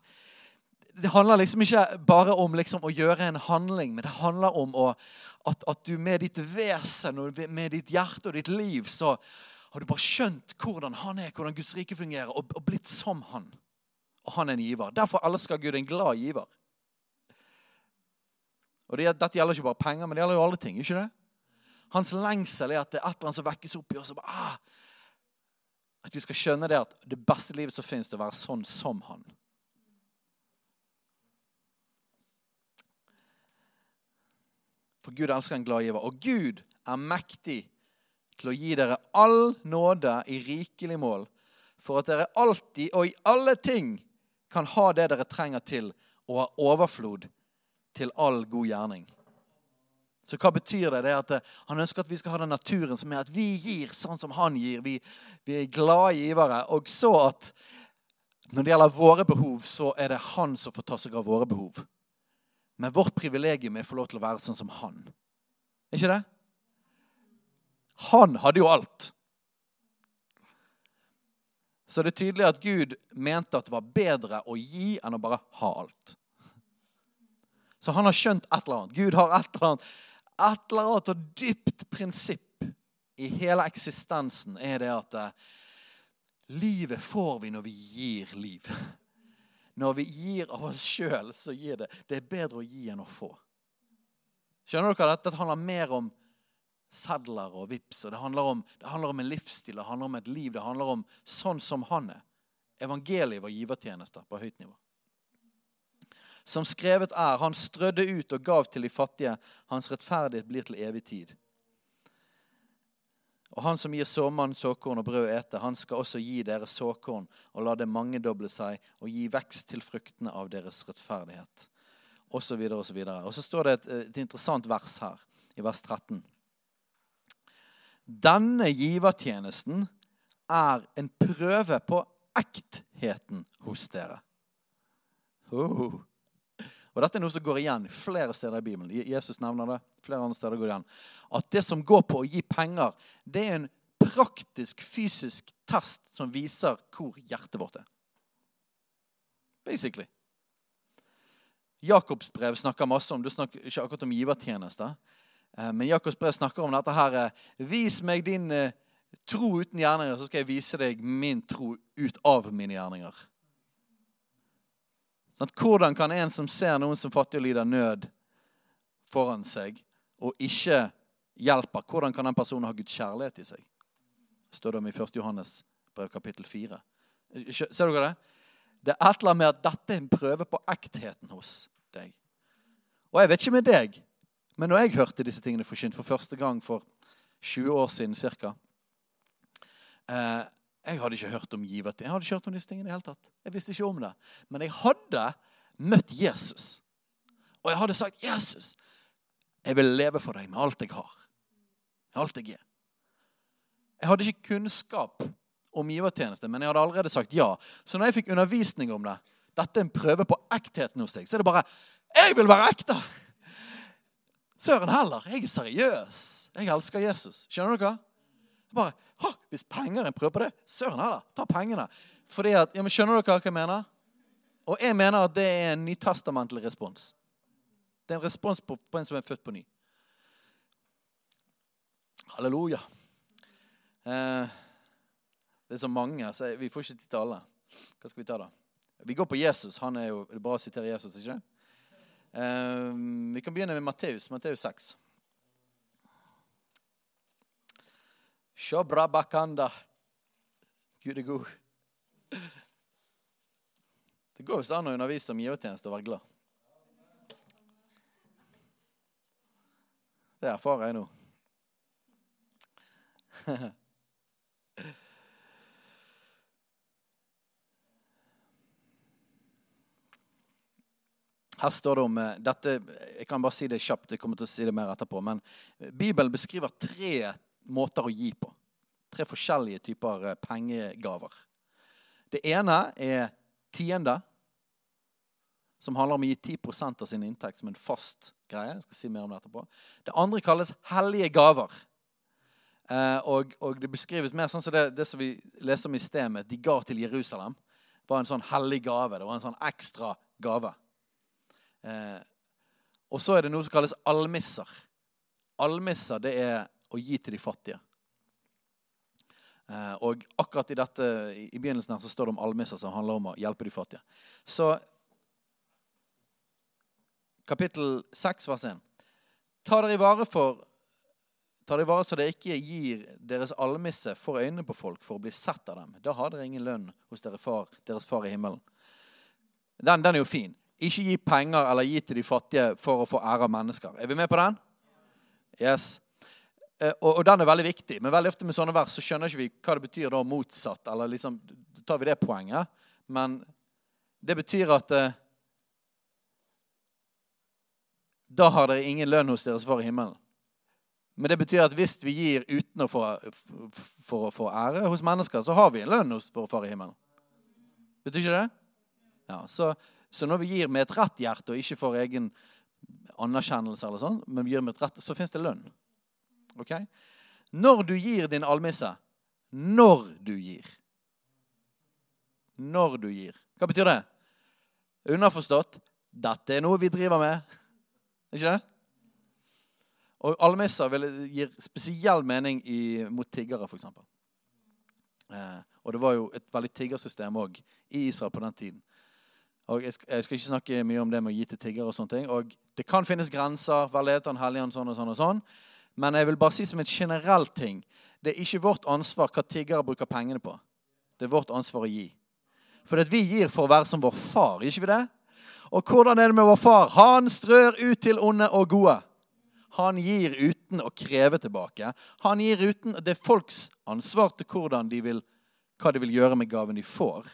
Speaker 1: Det handler liksom ikke bare om liksom å gjøre en handling, men det handler om å, at, at, du med ditt vesen og med ditt hjerte og ditt liv så har du bare skjønt hvordan han er, hvordan Guds rike fungerer, og, og blitt som han. Og han er en giver. Derfor elsker Gud en glad giver. Og det, Dette gjelder ikke bare penger, men det gjelder jo alle ting. ikke det? Hans lengsel er at det er et eller annet som vekkes opp i oss. Ah, at vi skal skjønne det at det beste livet som finnes, det å være sånn som han. For Gud elsker en glad giver. Og Gud er mektig til å gi dere all nåde i rikelig mål, for at dere alltid og i alle ting kan ha det dere trenger til, og ha overflod til all god gjerning. Så hva betyr det? Det er at eh, Han ønsker at vi skal ha den naturen som er at vi gir sånn som han gir. Vi, vi er glade givere. Og så at når det gjelder våre behov, så er det han som får ta seg av våre behov. Men vårt privilegium er å få lov til å være sånn som han. Er ikke det? Han hadde jo alt. Så det er tydelig at Gud mente at det var bedre å gi enn å bare ha alt. Så han har skjønt et eller annet. Gud har et eller annet et eller annet og dypt prinsipp i hele eksistensen er det at eh, livet får vi når vi gir liv. Når vi gir av oss sjøl, så gir det Det er bedre å gi enn å få. Skjønner dere? Dette handler mer om sedler og vips. og det handler, om, det handler om en livsstil, det handler om et liv. Det handler om sånn som han er. Evangeliet var givertjenester på høyt nivå. Som skrevet er, han strødde ut og gav til de fattige. Hans rettferdighet blir til evig tid. Og han som gir såmannen såkorn og brød å ete, han skal også gi dere såkorn og la det mangedoble seg og gi vekst til fruktene av deres rettferdighet. Og så videre og så videre. Og så står det et, et interessant vers her, i vers 13. Denne givertjenesten er en prøve på ektheten hos dere. Oh. Og Dette er noe som går igjen flere steder i Bibelen. Jesus nevner det. flere andre steder går igjen. At det som går på å gi penger, det er en praktisk, fysisk test som viser hvor hjertet vårt er. Basically. Jakobs brev snakker masse om Du snakker ikke akkurat om givertjenester. Eh, men Jakobs brev snakker om dette her. Eh, vis meg din eh, tro uten gjerninger, så skal jeg vise deg min tro ut av mine gjerninger. Sånn hvordan kan en som ser noen som fattig og lider nød foran seg, og ikke hjelper, hvordan kan den personen ha Guds kjærlighet i seg? står det om i 1. Johannes brev kapittel 4. Ser dere det? Det er et eller annet med at dette er en prøve på ektheten hos deg. Og jeg vet ikke med deg, men når jeg hørte disse tingene forkynt for første gang for 20 år siden ca. Eh, jeg hadde ikke hørt om givertid. Jeg hadde ikke hørt om disse tingene i hele tatt. Jeg visste ikke om det. Men jeg hadde møtt Jesus. Og jeg hadde sagt, 'Jesus, jeg vil leve for deg med alt jeg har.' Alt jeg er. Jeg hadde ikke kunnskap om givertjeneste, men jeg hadde allerede sagt ja. Så når jeg fikk undervisning om det, dette er en prøve på ektheten hos deg, så er det bare 'Jeg vil være ekte!' Søren heller. Jeg er seriøs. Jeg elsker Jesus. Skjønner dere? Bare, Hvis penger er en prøve på det, søren heller, ta pengene. Fordi at, ja, men Skjønner dere hva jeg mener? Og jeg mener at det er en nytestamentlig respons. Det er en respons på, på en som er født på ny. Halleluja. Eh, det er så mange, så vi får ikke tid til alle. Hva skal vi ta, da? Vi går på Jesus. Han er jo, Det er bra å sitere Jesus, ikke eh, Vi kan begynne med Matteus. Matteus 6. Shabrabakanda. Gud er god. Det går visst an å undervise om givertjeneste og være glad. Det erfarer jeg nå. Her står det om eh, dette, Jeg kan bare si det kjapt. jeg kommer til å si det mer etterpå, men Bibelen beskriver tre måter å gi på. Tre forskjellige typer eh, pengegaver. Det ene er tiende, som handler om å gi 10 av sin inntekt som en fast greie. Jeg skal si mer om Det etterpå. Det andre kalles hellige gaver. Eh, og, og, det beskrives mer sånn som det, det som vi leste om i sted, med de ga til Jerusalem. var en sånn hellig gave. Det var en sånn ekstra gave. Eh, og så er det noe som kalles almisser. Almisser det er å gi til de fattige. Eh, og akkurat i dette, i begynnelsen her så står det om almisser som handler om å hjelpe de fattige. Så kapittel 6, vers 1. Ta dere i vare for Ta dere i vare så dere ikke gir deres almisse for øynene på folk for å bli sett av dem. Da har dere ingen lønn hos deres far, deres far i himmelen. Den, den, er jo fin. Ikke gi penger eller gi til de fattige for å få ære av mennesker. Er vi med på den? Yes. Eh, og, den er veldig viktig. Men veldig ofte med sånne vers så skjønner ikke vi hva det betyr da motsatt. Eller liksom, tar vi det poenget. Men det betyr at eh, da har dere ingen lønn hos deres far i himmelen. Men det betyr at hvis vi gir uten å få, for å få ære hos mennesker, så har vi en lønn hos vår far i himmelen. Betyr ikke det? Ja, så, så når vi gir med et rett hjerte og ikke får egen anerkjennelse, eller sånn, men vi gir med et rett, så fins det lønn. Ok? Når du gir din almisse Når du gir. Når du gir. Hva betyr det? Underforstått dette er noe vi driver med. Ikke det? Og almisser gir spesiell mening i, mot tiggere, f.eks. Eh, og det var jo et veldig tiggersystem òg i Israel på den tiden. Og jeg skal, jeg skal, ikke snakke mye om det med å gi til tiggere. Og sånne ting. Og det kan finnes grenser. Velheten, helligånd, sånn og sånn og sånn. Men jeg vil bare si som en generell ting det er ikke vårt ansvar hva tiggere bruker pengene på. Det er vårt ansvar å gi. For vi gir for å være som vår far, ikke vi det? Og hvordan er det med vår far? Han strør ut til onde og gode. Han gir uten å kreve tilbake. Han gir uten, Det er folks ansvar til hvordan de vil, hva de vil gjøre med gaven de får.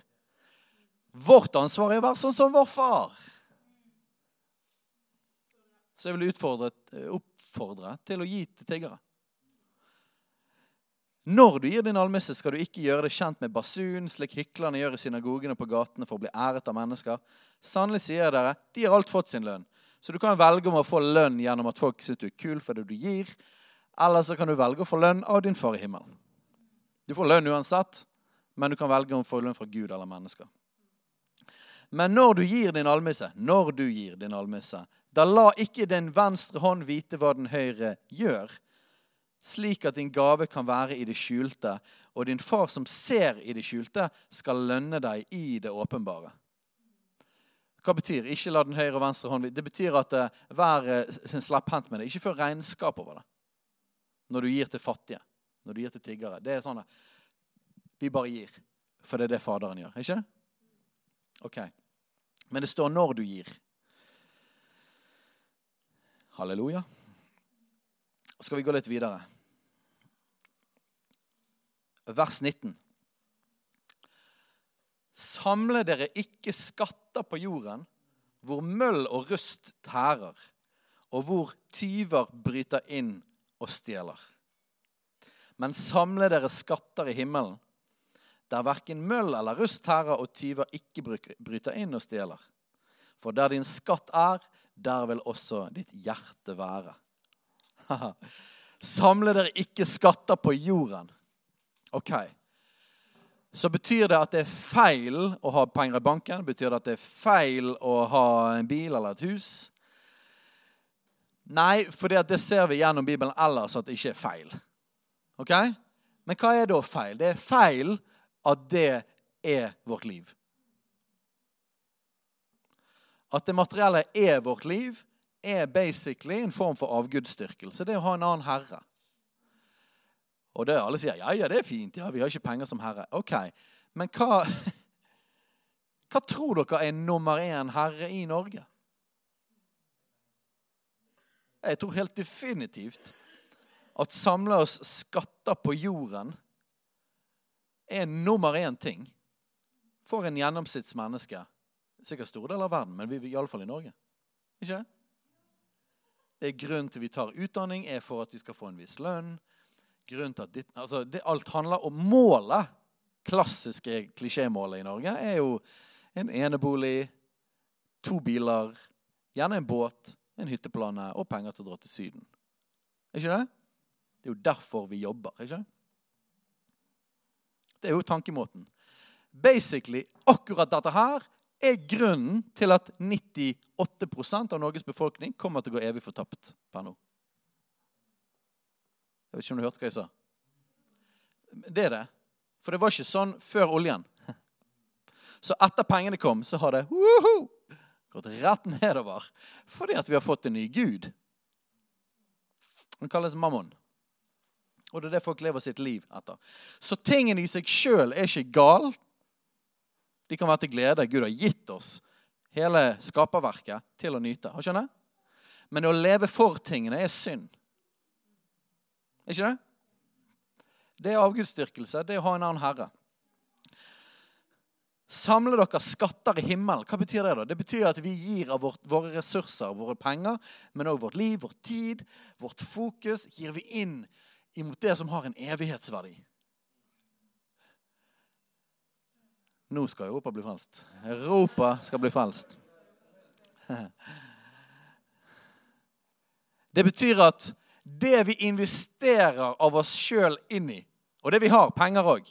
Speaker 1: Vårt ansvar er å være sånn som vår far. Så jeg vil utfordre, oppfordre til å gi til tiggere. Når du gir din almisse, skal du ikke gjøre det kjent med basun, slik hyklerne gjør i synagogene på gatene for å bli æret av mennesker. Sannelig sier dere, de har alt fått sin lønn. Så du kan velge om å få lønn gjennom at folk syns du er kul for det du gir, eller så kan du velge å få lønn av din far i himmelen. Du får lønn uansett, men du kan velge om å få lønn fra Gud eller mennesker. Men når du gir din almisse, når du gir din almisse, da la ikke din venstre hånd vite hva den høyre gjør, slik at din gave kan være i det skjulte, og din far som ser i det skjulte, skal lønne deg i det åpenbare. Hva betyr ikke la den høyre og venstre hånd Det betyr at uh, vær uh, slepphendt med det. Ikke før regnskap over det. Når du gir til fattige, når du gir til tiggere. Det er sånn at vi bare gir. For det er det Faderen gjør. Ikke det? Ok. Men det står 'når du gir'. Halleluja. Skal vi gå litt videre? Vers 19. Samle dere ikke skatter på jorden, hvor møll og rust tærer, og hvor tyver bryter inn og stjeler. Men samle dere skatter i himmelen, der verken møll eller rust tærer og tyver ikke bryter inn og stjeler. For der din skatt er, der vil også ditt hjerte være. Samle dere ikke skatter på jorden. Ok. Så betyr det at det er feil å ha penger i banken? Betyr det at det er feil å ha en bil eller et hus? Nei, for det ser vi gjennom Bibelen ellers at det ikke er feil. Ok? Men hva er da feil? Det er feil at det er vårt liv. At det materielle er vårt liv, er basically en form for avgudsdyrkelse. Det er å ha en annen herre. Og det alle sier ja, ja, det er fint. Ja, vi har ikke penger som herre. Ok, Men hva, hva tror dere er nummer én herre i Norge? Jeg tror helt definitivt at samla oss skatter på jorden er nummer én ting for en gjennomsnittsmenneske sikkert store deler av verden, men vi, iallfall i Norge. Ikke det? Det er Grunnen til vi tar utdanning, er for at vi skal få en viss lønn. Grunnen til at ditt, altså det, Alt handler om målet. Klassiske klisjémålet i Norge er jo en enebolig, to biler, gjerne en båt, en hytteplane og penger til å dra til Syden. Ikke det? Det er jo derfor vi jobber. ikke Det er jo tankemåten. Basically, akkurat dette her er grunnen til at 98% av Norges befolkning kommer til å gå evig fortapt per nå. Jeg vet ikke om du hørte hva jeg sa. Det er det. For det var ikke sånn før oljen. Så etter pengene kom, så har det woohoo, gått rett nedover. Fordi at vi har fått en ny gud. Han kalles mammon. Og det er det folk lever sitt liv etter. Så tingene i seg sjøl er ikke gale. De kan være til glede. Gud har gitt oss hele skaperverket til å nyte. Skjønner? Men å leve for tingene er synd. Ikke det? Det er avgudsdyrkelse. Det er å ha en annen herre. Samle dere skatter i himmelen. Hva betyr det? da? Det betyr at vi gir av vårt, våre ressurser, våre penger, men òg vårt liv, vår tid, vårt fokus, gir vi inn imot det som har en evighetsverdi. Nå skal Europa bli frelst. Europa skal bli frelst. Det betyr at det vi investerer av oss sjøl inn i, og det vi har, penger òg,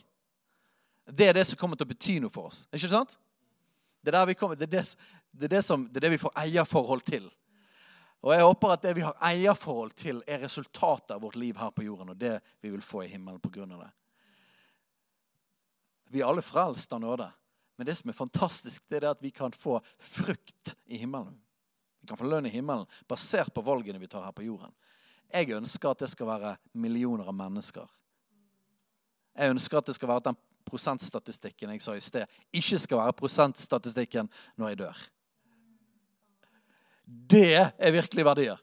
Speaker 1: det er det som kommer til å bety noe for oss. Ikke sant? Det er, det, er det, det er det vi får eierforhold til. Og jeg håper at det vi har eierforhold til, er resultatet av vårt liv her på jorden, og det vi vil få i himmelen av det. Vi er alle frelst av nåde. Men det som er fantastisk, det er at vi kan få frukt i himmelen. Vi kan få lønn i himmelen basert på valgene vi tar her på jorden. Jeg ønsker at det skal være millioner av mennesker. Jeg ønsker at det skal være den prosentstatistikken jeg sa i sted, ikke skal være prosentstatistikken når jeg dør. Det er virkelig verdier.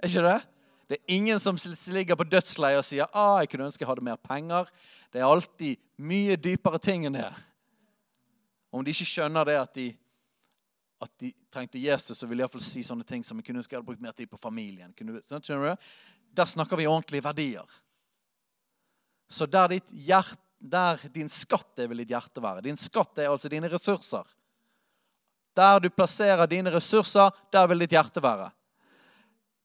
Speaker 1: Er ikke det? Det er ingen som ligger på dødsleiet og sier ah, jeg kunne ønske jeg hadde mer penger. Det er alltid mye dypere ting enn det. Om de ikke skjønner det at de, at de trengte Jesus, så vil de iallfall si sånne ting som jeg kunne ønske jeg hadde brukt mer tid på familien. Kunne, skjønner du? Der snakker vi ordentlige verdier. Så der, hjert, der din skatt er, vil ditt hjerte være. Din skatt er altså dine ressurser. Der du plasserer dine ressurser, der vil ditt hjerte være.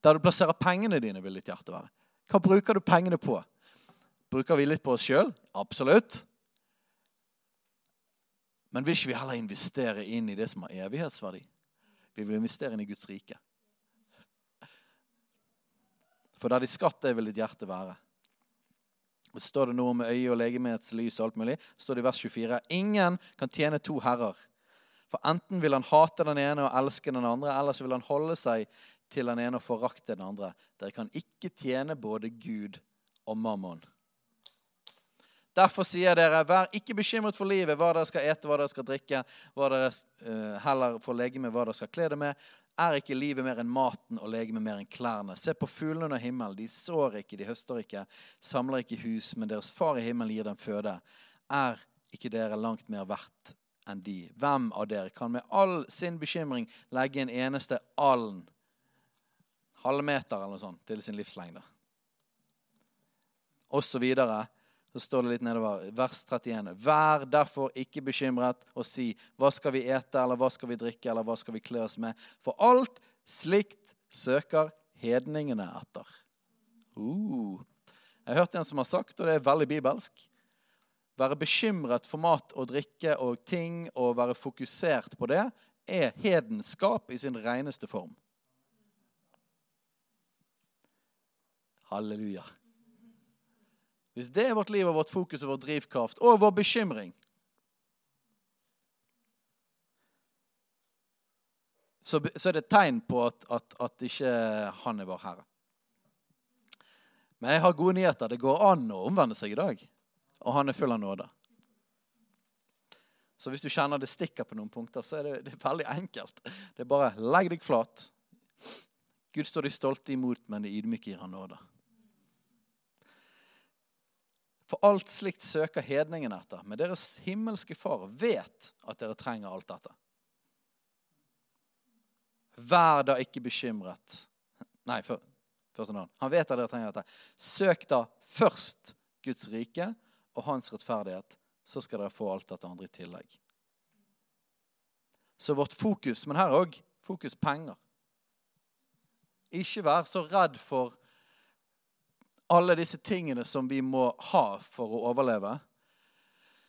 Speaker 1: Der du plasserer pengene dine, vil ditt hjerte være. Hva bruker du pengene på? Bruker vi litt på oss sjøl? Absolutt. Men vil ikke vi heller investere inn i det som har evighetsverdi? Vi vil investere inn i Guds rike. For der de skatt er, vil ditt hjerte være. Det står det noe om øye og legemets lys og alt mulig. Det står det i vers 24. Ingen kan tjene to herrer. For enten vil han hate den ene og elske den andre, eller så vil han holde seg til den ene og forakte den andre. Dere kan ikke tjene både Gud og mammon. Derfor sier dere, vær ikke bekymret for livet, hva dere skal ete, hva dere skal drikke, hva dere uh, heller får legeme, hva dere skal kle dere med. Er ikke livet mer enn maten og legemet mer enn klærne? Se på fuglene under himmelen. De sår ikke, de høster ikke, samler ikke hus, men deres far i himmelen gir dem føde. Er ikke dere langt mer verdt enn de? Hvem av dere kan med all sin bekymring legge en eneste alen halvmeter eller noe sånt til sin livslengde. Og så videre. Så står det litt nedover, vers 31. Vær derfor ikke bekymret og si hva skal vi ete, eller hva skal vi drikke, eller hva skal vi kle oss med? For alt slikt søker hedningene etter. Uh. Jeg har hørt en som har sagt, og det er veldig bibelsk Være bekymret for mat og drikke og ting og være fokusert på det er hedenskap i sin reneste form. Halleluja. Hvis det er vårt liv og vårt fokus og vår drivkraft og vår bekymring så, så er det et tegn på at, at, at ikke han er vår herre. Men jeg har gode nyheter. Det går an å omvende seg i dag. Og han er full av nåde. Så hvis du kjenner det stikker på noen punkter, så er det, det er veldig enkelt. Det er bare legg deg flat. Gud står de stolte imot, men de ydmyke gir han nåde. For alt slikt søker hedningen etter, men deres himmelske far vet at dere trenger alt dette. Vær da ikke bekymret. Nei, først en annen. Han vet at dere trenger dette. Søk da først Guds rike og hans rettferdighet, så skal dere få alt dette andre i tillegg. Så vårt fokus, men her òg fokus penger. Ikke vær så redd for alle disse tingene som vi må ha for å overleve.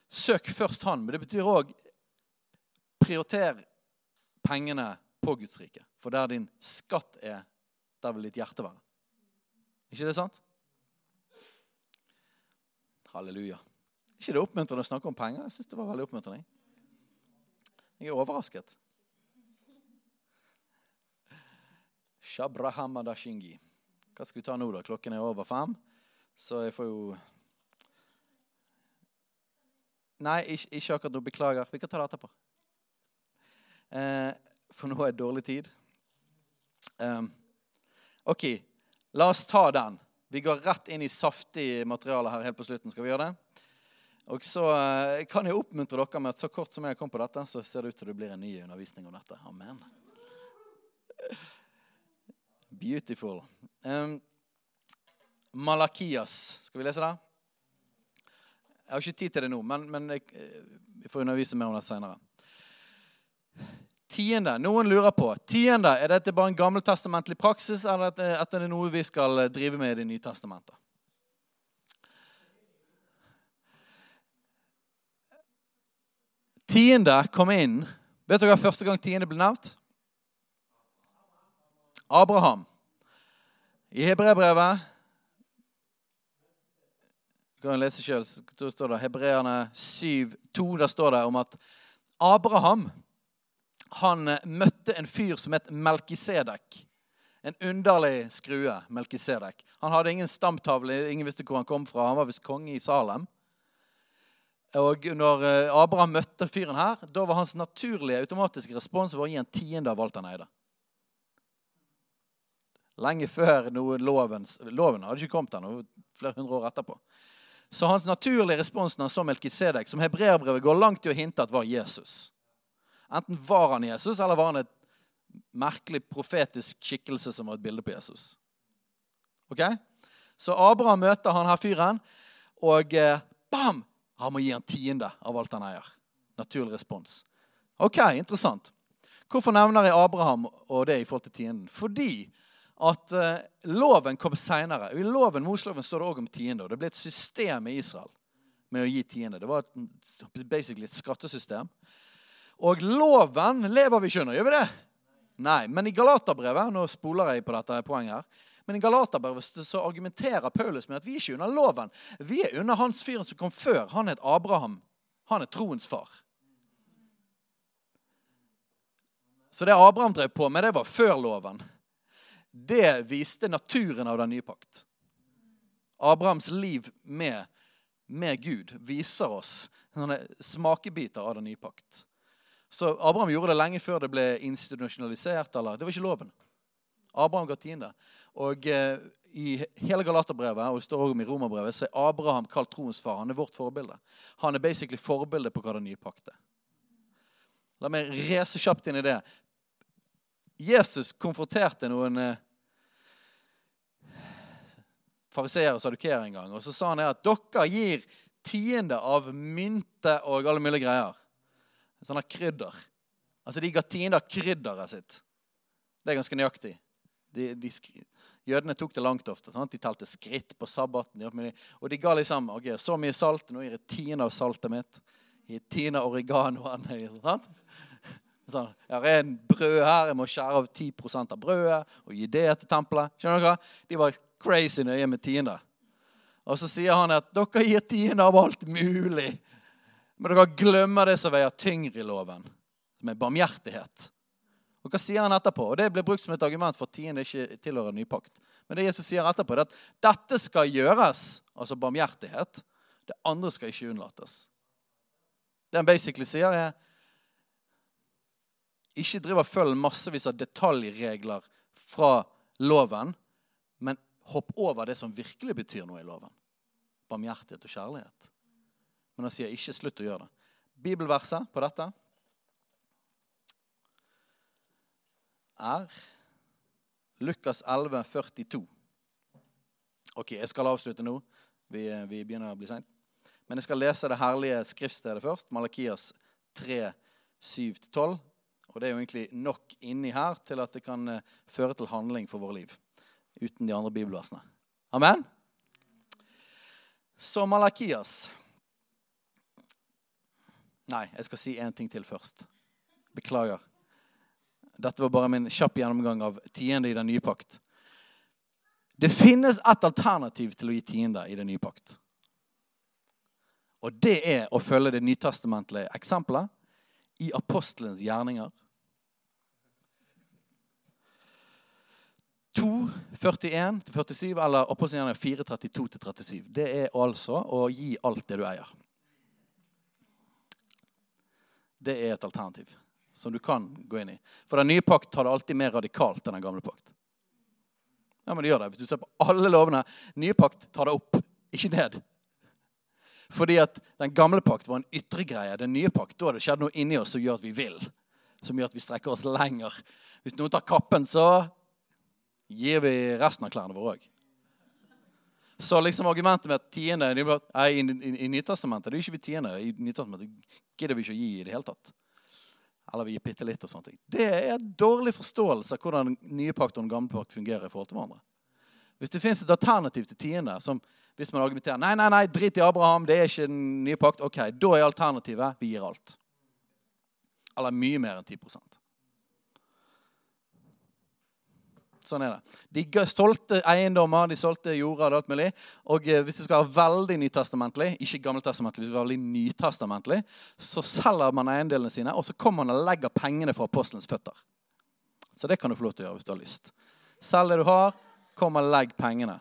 Speaker 1: Søk først Han. Men det betyr òg prioriter pengene på Guds rike. For der din skatt er, der vil ditt hjerte være. ikke det sant? Halleluja. ikke det oppmuntrende å snakke om penger? Jeg syns det var veldig oppmuntrende. Jeg er overrasket. Shabrahamadashingi. Hva skal vi ta nå, da? Klokken er over fem. Så jeg får jo Nei, ikke, ikke akkurat nå. Beklager. Vi kan ta det etterpå. Eh, for nå er det dårlig tid. Eh, OK, la oss ta den. Vi går rett inn i saftig materiale her helt på slutten. Skal vi gjøre det? Og så eh, kan jeg oppmuntre dere med at så kort som jeg kom på dette, så ser det ut til det blir en ny undervisning om dette. Amen. Beautiful. Um, Malakias. Skal vi lese det? Jeg har ikke tid til det nå, men, men jeg, jeg får undervise mer om det senere. Tiende. Noen lurer på tiende, er dette bare en gammeltestamentlig praksis, eller er det er noe vi skal drive med i Det nye testamentet? Tiende kom inn Vet dere første gang tiende ble nevnt? Abraham. I Hebreabrevet kan lese sjøl. står det Hebreerne 7, 2. Der står det om at Abraham han eh, møtte en fyr som het Melkisedek. En underlig skrue. Melkisedek. Han hadde ingen stamtavle, ingen visste hvor han kom fra. Han var visst konge i Salem. Og når eh, Abraham møtte fyren her, da var hans naturlige automatiske respons å gi en tiende av alt han eide. Lenge før noe loven Loven hadde ikke kommet ennå, flere hundre år etterpå. Så hans naturlige respons når han så Melkisedek, som hebreerbrevet går langt i å hinte at var Jesus Enten var han Jesus, eller var han et merkelig profetisk skikkelse som var et bilde på Jesus. Ok? Så Abraham møter han her fyren, og eh, bam! Han må gi han tiende av alt han eier. Naturlig respons. Ok, interessant. Hvorfor nevner jeg Abraham og det i forhold til tienden? Fordi at eh, loven kom seinere. I loven, Mosloven står det òg om tiende. og Det ble et system i Israel med å gi tiende. Det var et, basically et skattesystem. Og loven lever vi ikke under, gjør vi det? Nei. Men i Galaterbrevet nå spoler jeg på dette poenget her, men i Galaterbrevet så argumenterer Paulus med at vi er ikke under loven. Vi er under hans fyren som kom før. Han het Abraham. Han er troens far. Så det Abraham drev på med, det var før loven. Det viste naturen av den nye pakt. Abrahams liv med, med Gud viser oss smakebiter av den nye pakt. Så Abraham gjorde det lenge før det ble institusjonalisert. eller, Det var ikke loven. Abraham ga tiende. Og eh, I hele Galaterbrevet og det står også i Romerbrevet, så er Abraham kalt troens far. Han er vårt forbilde. Han er basically forbildet på hva den nye pakt er. La meg rese kjapt inn i det. Jesus konfronterte noen eh, fariseere og sadukeere en gang. Og så sa han at dere gir tiende av mynte og alle mulige greier. Sånne krydder. Altså, De ga tiende av krydderet sitt. Det er ganske nøyaktig. De, de, jødene tok det langt ofte. Sant? De talte skritt på sabbaten. Og de ga liksom ok, så mye salt. Nå gir jeg tiende av saltet mitt. Jeg gir tiende av oreganoen. Sant? Sånn, jeg har en brød her, jeg må skjære av 10% av brødet og gi det til tempelet. Skjønner dere? De var crazy nøye med tiende. Og så sier han at dere gir tiende av alt mulig. Men dere glemmer det som veier tyngre i loven, som er barmhjertighet. Og Hva sier han etterpå? Og Det blir brukt som et argument for tiende ikke tilhører ny pakt. Men det Jesus sier etterpå, er at dette skal gjøres, altså barmhjertighet. Det andre skal ikke unnlates. Det han basically sier, er ikke driv og følg massevis av detaljregler fra loven, men hopp over det som virkelig betyr noe i loven. Barmhjertighet og kjærlighet. Men han sier ikke slutt å gjøre det. Bibelverset på dette er Lukas 11, 42. Ok, jeg skal avslutte nå. Vi, vi begynner å bli seint. Men jeg skal lese det herlige skriftstedet først. Malakias 3, 7-12. Og det er jo egentlig nok inni her til at det kan eh, føre til handling for våre liv. Uten de andre bibelversene. Amen? Så Malakias Nei, jeg skal si én ting til først. Beklager. Dette var bare min kjapp gjennomgang av tiende i den nye pakt. Det finnes et alternativ til å gi tiende i den nye pakt. Og det er å følge det nytestamentlige eksempelet i apostelens gjerninger. 2, 41-47, eller apostelens gjerninger 4, 32-37. Det er altså å gi alt det du eier. Det er et alternativ som du kan gå inn i. For den nye pakt tar det alltid mer radikalt enn den gamle pakt. Ja, men det gjør det. Hvis du ser på alle lovene, nye pakt tar det opp, ikke ned. Fordi at den gamle pakt var en ytre greie. Den nye pakt, da har det skjedd noe inni oss som gjør at vi vil. Som gjør at vi strekker oss lenger. Hvis noen tar kappen, så gir vi resten av klærne våre òg. Så liksom argumentet med at tiende nei, i, i, i Nytestamentet Det er jo ikke vi tiende. I Nytestamentet gidder vi ikke å gi i det hele tatt. Eller vi gir bitte litt og sånne ting. Det er en dårlig forståelse av hvordan den nye pakt og den gamle pakt fungerer i forhold til hverandre. Hvis det fins et alternativ til tiende, som hvis man argumenterer nei, nei, nei, drit i Abraham, det er ikke den nye pakt, ok, da er alternativet vi gir alt. Eller mye mer enn 10 Sånn er det. De solgte eiendommer, de solgte jorder og alt mulig. Og eh, hvis det skal være veldig nytestamentlig, ikke gammeltestamentlig, hvis det skal være veldig nytestamentlig, så selger man eiendelene sine, og så kommer man og legger pengene fra apostelens føtter. Så det kan du få lov til å gjøre hvis du har lyst. Selg det du har, kom og legg pengene.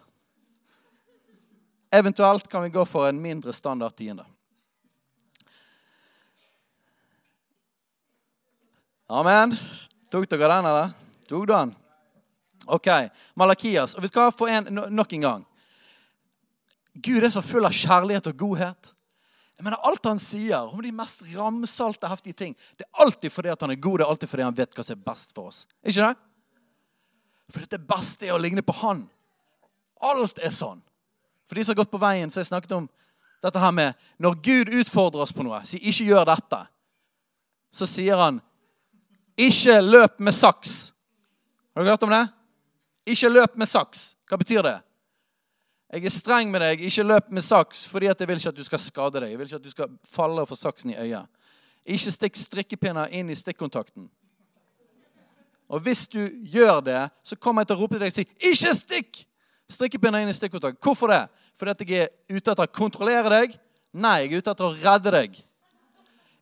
Speaker 1: Eventuelt kan vi gå for en mindre standard tiende. Amen. Tok dere den, eller? Tok du den? Ok, Malakias. Og vet du hva? For en nok en gang. Gud er så full av kjærlighet og godhet. Jeg mener, Alt han sier om de mest ramsalte, heftige ting, det er alltid fordi at han er god, det er alltid fordi han vet hva som er best for oss. Ikke det? For det beste er å ligne på han. Alt er sånn. For de som har gått på veien, så har jeg snakket om dette her med Når Gud utfordrer oss på noe, sier 'ikke gjør dette', så sier han 'ikke løp med saks'. Har du hørt om det? Ikke løp med saks. Hva betyr det? Jeg er streng med deg. Ikke løp med saks fordi jeg vil ikke at du skal skade deg. Jeg vil ikke at du skal falle og få saksen i øyet. Ikke stikk strikkepinner inn i stikkontakten. Og hvis du gjør det, så kommer jeg til å rope til deg og si 'Ikke stikk!' strikkepinner inn i stikkontakten. Hvorfor det? Fordi at jeg er ute etter å kontrollere deg? Nei, jeg er ute etter å redde deg.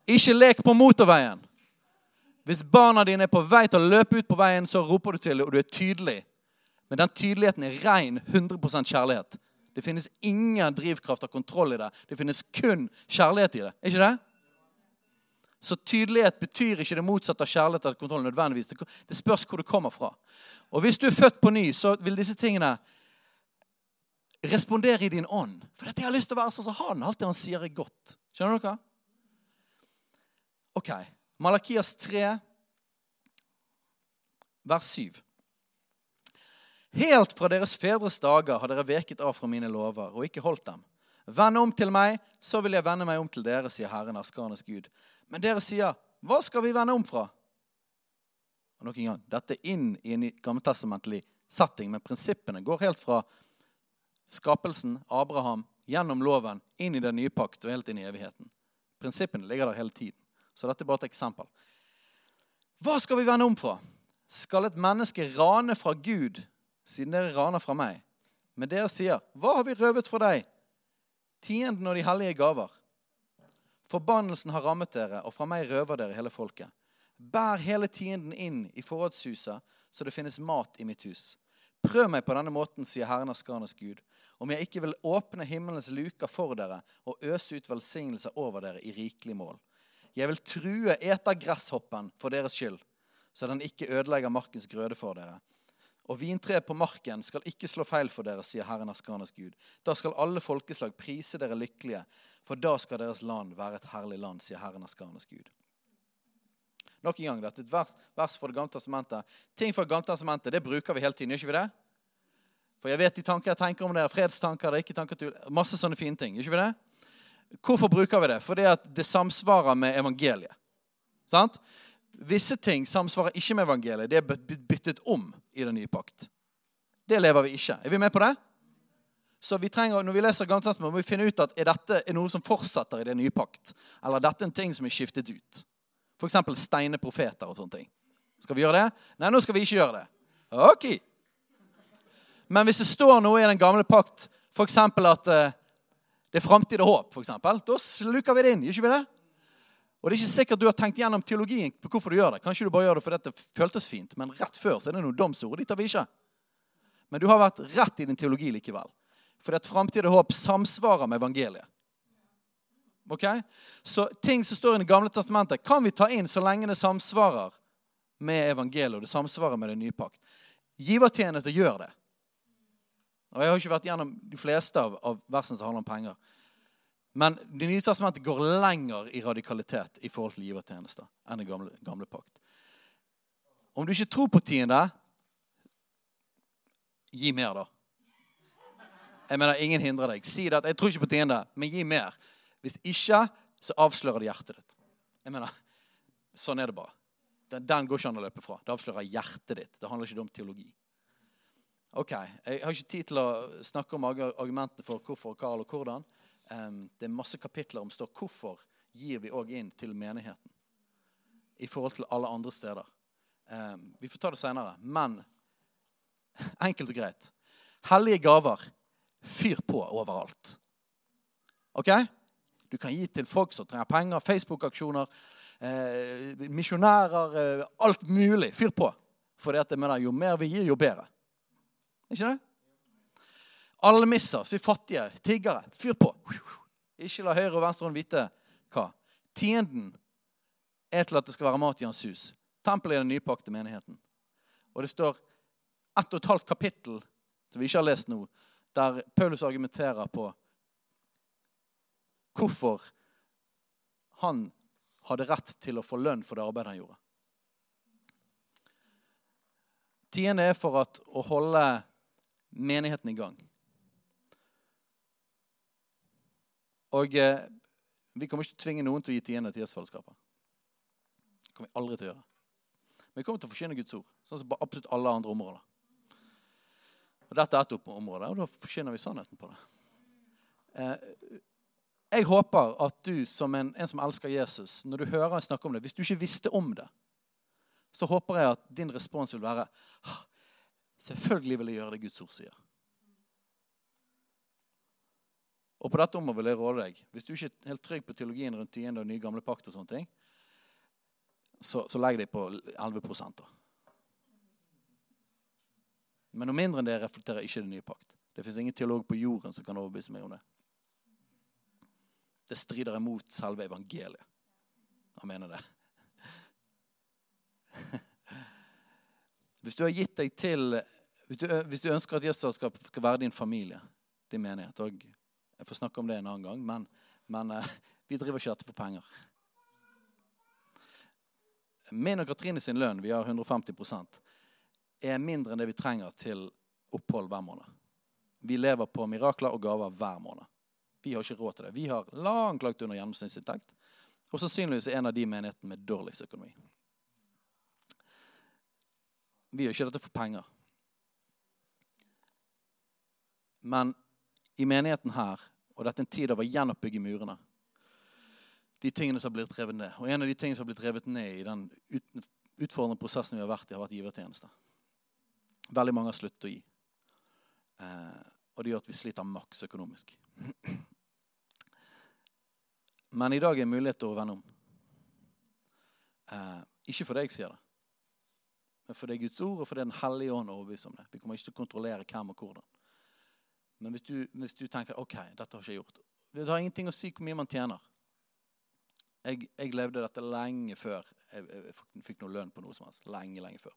Speaker 1: Ikke lek på motorveien. Hvis barna dine er på vei til å løpe ut på veien, så roper du til dem, og du er tydelig. Men den tydeligheten er ren 100% kjærlighet. Det finnes ingen drivkraft av kontroll i det. Det finnes kun kjærlighet i det. Er ikke det? Så tydelighet betyr ikke det motsatte av kjærlighet eller kontroll. nødvendigvis. Det spørs hvor det kommer fra. Og hvis du er født på ny, så vil disse tingene respondere i din ånd. For dette jeg har lyst til å være sånn som han. Alt det han sier, er godt. Skjønner dere? Ok. Malakias 3, vers 7. Helt fra deres fedres dager har dere veket av fra mine lover og ikke holdt dem. Vend om til meg, så vil jeg vende meg om til dere, sier Herren, Askarenes Gud. Men dere sier, hva skal vi vende om fra? Og nok en gang, Dette er inn i en gammeltestamentlig setting, men prinsippene går helt fra skapelsen, Abraham, gjennom loven, inn i den nye pakt og helt inn i evigheten. Prinsippene ligger der hele tiden. Så dette er bare et eksempel. Hva skal vi vende om fra? Skal et menneske rane fra Gud siden dere raner fra meg. Men dere sier, hva har vi røvet fra deg? Tienden og de hellige gaver. Forbannelsen har rammet dere, og fra meg røver dere hele folket. Bær hele tienden inn i forrådshuset, så det finnes mat i mitt hus. Prøv meg på denne måten, sier Herren av Skarnes Gud, om jeg ikke vil åpne himmelens luker for dere og øse ut velsignelser over dere i rikelig mål. Jeg vil true etergresshoppen for deres skyld, så den ikke ødelegger markens grøde for dere. Og vintreet på marken skal ikke slå feil for dere, sier Herren Askanes Gud. Da skal alle folkeslag prise dere lykkelige, for da skal deres land være et herlig land, sier Herren Askanes Gud. Nok en gang, Dette et vers, vers fra Det gamle testamentet. Ting fra Det gamle testamentet det bruker vi hele tiden. gjør ikke vi det? For jeg vet de tanker jeg tenker om det, er fredstanker, det er ikke tanker til Masse sånne fine ting. gjør ikke vi det? Hvorfor bruker vi det? Fordi at det samsvarer med evangeliet. Sant? Visse ting samsvarer ikke med evangeliet. Det er byttet om i den nye pakt. Det lever vi ikke. Er vi med på det? Så vi trenger, Når vi leser Gammeltestamentet, må vi finne ut at er dette er noe som fortsetter i den nye pakt. Eller er dette en ting som er skiftet ut? F.eks. steine profeter og sånne ting. Skal vi gjøre det? Nei, nå skal vi ikke gjøre det. Ok. Men hvis det står noe i den gamle pakt, f.eks. at uh, det er framtid og håp, for eksempel, da sluker vi det inn. Gjør ikke vi det? Og det er ikke sikkert du har tenkt gjennom teologien på hvorfor du gjør det. Kanskje du bare gjør det fordi det føltes fint, men rett før så er det noen domsord. De tar vi ikke. Men du har vært rett i din teologi likevel. Fordi at framtid og håp samsvarer med evangeliet. Ok? Så ting som står i Det gamle testamentet, kan vi ta inn så lenge det samsvarer med evangeliet, og det samsvarer med den nye pakt. Givertjeneste gjør det. Og Jeg har ikke vært gjennom de fleste av, av versene som handler om penger. Men Det nye testamentet går lenger i radikalitet i forhold til givertjenester enn den gamle, gamle pakt. Om du ikke tror på tiende, gi mer, da. Jeg mener, Ingen hindrer deg. Si det at 'jeg tror ikke på tiende', men gi mer. Hvis ikke, så avslører det hjertet ditt. Jeg mener, Sånn er det bare. Den, den går ikke an å løpe fra. Det avslører hjertet ditt. Det handler ikke om teologi. Ok, Jeg har ikke tid til å snakke om argumentene for hvorfor, hva og hvordan. Det er masse kapitler om står hvorfor gir vi òg inn til menigheten i forhold til alle andre steder. Vi får ta det seinere. Men enkelt og greit hellige gaver fyr på overalt. OK? Du kan gi til folk som trenger penger, Facebook-aksjoner, eh, misjonærer, eh, alt mulig. Fyr på. For det mener, jo mer vi gir, jo bedre. Ikke det? Alle misser, så fattige, tiggere. Fyr på. Ikke la høyre og venstre hånd vite hva. Tienden er til at det skal være mat i hans hus. Tempelet er den nypakte menigheten. Og det står ett og et halvt kapittel som vi ikke har lest nå, der Paulus argumenterer på hvorfor han hadde rett til å få lønn for det arbeidet han gjorde. Tiende er for at, å holde menigheten i gang. Og eh, vi kommer ikke til å tvinge noen til å gi tiende til Gjestfellesskapet. Det kommer vi aldri til å gjøre. Men vi kommer til å forkynne Guds ord, sånn som på absolutt alle andre områder. Og Dette er et område, og da forkynner vi sannheten på det. Eh, jeg håper at du som en, en, som elsker Jesus, når du hører jeg snakke om det Hvis du ikke visste om det, så håper jeg at din respons vil være Selvfølgelig vil jeg gjøre det Guds ord sier. Og på dette området vil jeg råde deg Hvis du ikke er helt trygg på teologien rundt tiende og nye gamle pakt, og sånne ting, så, så legg deg på 11 da. Men noe mindre enn det reflekterer ikke den nye pakt. Det fins ingen teolog på jorden som kan overbevise meg om det. Det strider imot selve evangeliet. Han mener det. Hvis du har gitt deg til Hvis du, hvis du ønsker at Jesus skal, være din familie, din menighet og Jeg får snakke om det en annen gang, men, men eh, vi driver ikke dette for penger. Min og Katrine sin lønn, vi har 150% er mindre enn det vi trenger til opphold hver måned. Vi lever på mirakler og gaver hver måned. Vi har ikke råd til det. Vi har langt langt under gjennomsnittsinntekt. Og sannsynligvis er en av de menighetene med dårligst økonomi. Vi gjør ikke dette for penger. Men i menigheten her, og dette er en tid av å gjenoppbygge murene De tingene som har blitt revet ned. Og en av de tingene som har blitt revet ned i den utfordrende prosessen vi har vært i, har vært givertjeneste. Veldig mange har sluttet å gi. Eh, og det gjør at vi sliter maks økonomisk. Men i dag er en mulighet til å vende om. Eh, ikke fordi jeg sier det, men fordi Guds ord og fordi Den hellige ånd overbeviser om det. Vi kommer ikke til å kontrollere hvem og hvordan. Men hvis du, hvis du, tenker ok, dette har ikke jeg gjort Det har ingenting å si hvor mye man tjener. Jeg, jeg levde dette lenge før jeg, jeg fikk noe lønn på noe som helst. Lenge, lenge før.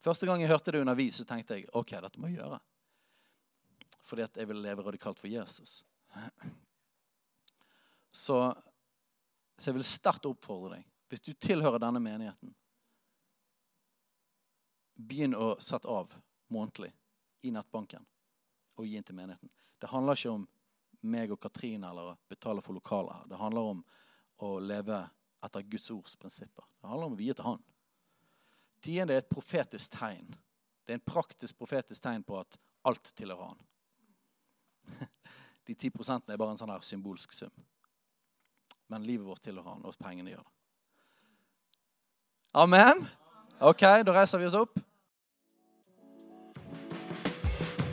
Speaker 1: Første gang jeg hørte det undervis, så tenkte jeg ok, dette må jeg gjøre. Fordi at jeg vil leve radikalt for Jesus. Så, så jeg vil sterkt oppfordre deg, hvis du tilhører denne menigheten Begynn å sette av månedlig i nettbanken og gi inn til menigheten. Det handler ikke om meg og Katrine eller å betale for lokaler. Det handler om å leve etter Guds ords prinsipper. Det handler om å vie til Han. Tiende er et profetisk tegn. Det er en praktisk profetisk tegn på at alt tilhører Han. De ti prosentene er bare en sånn her symbolsk sum men livet vårt tilhører han, og pengene gjør det. Amen? OK, da reiser vi oss opp.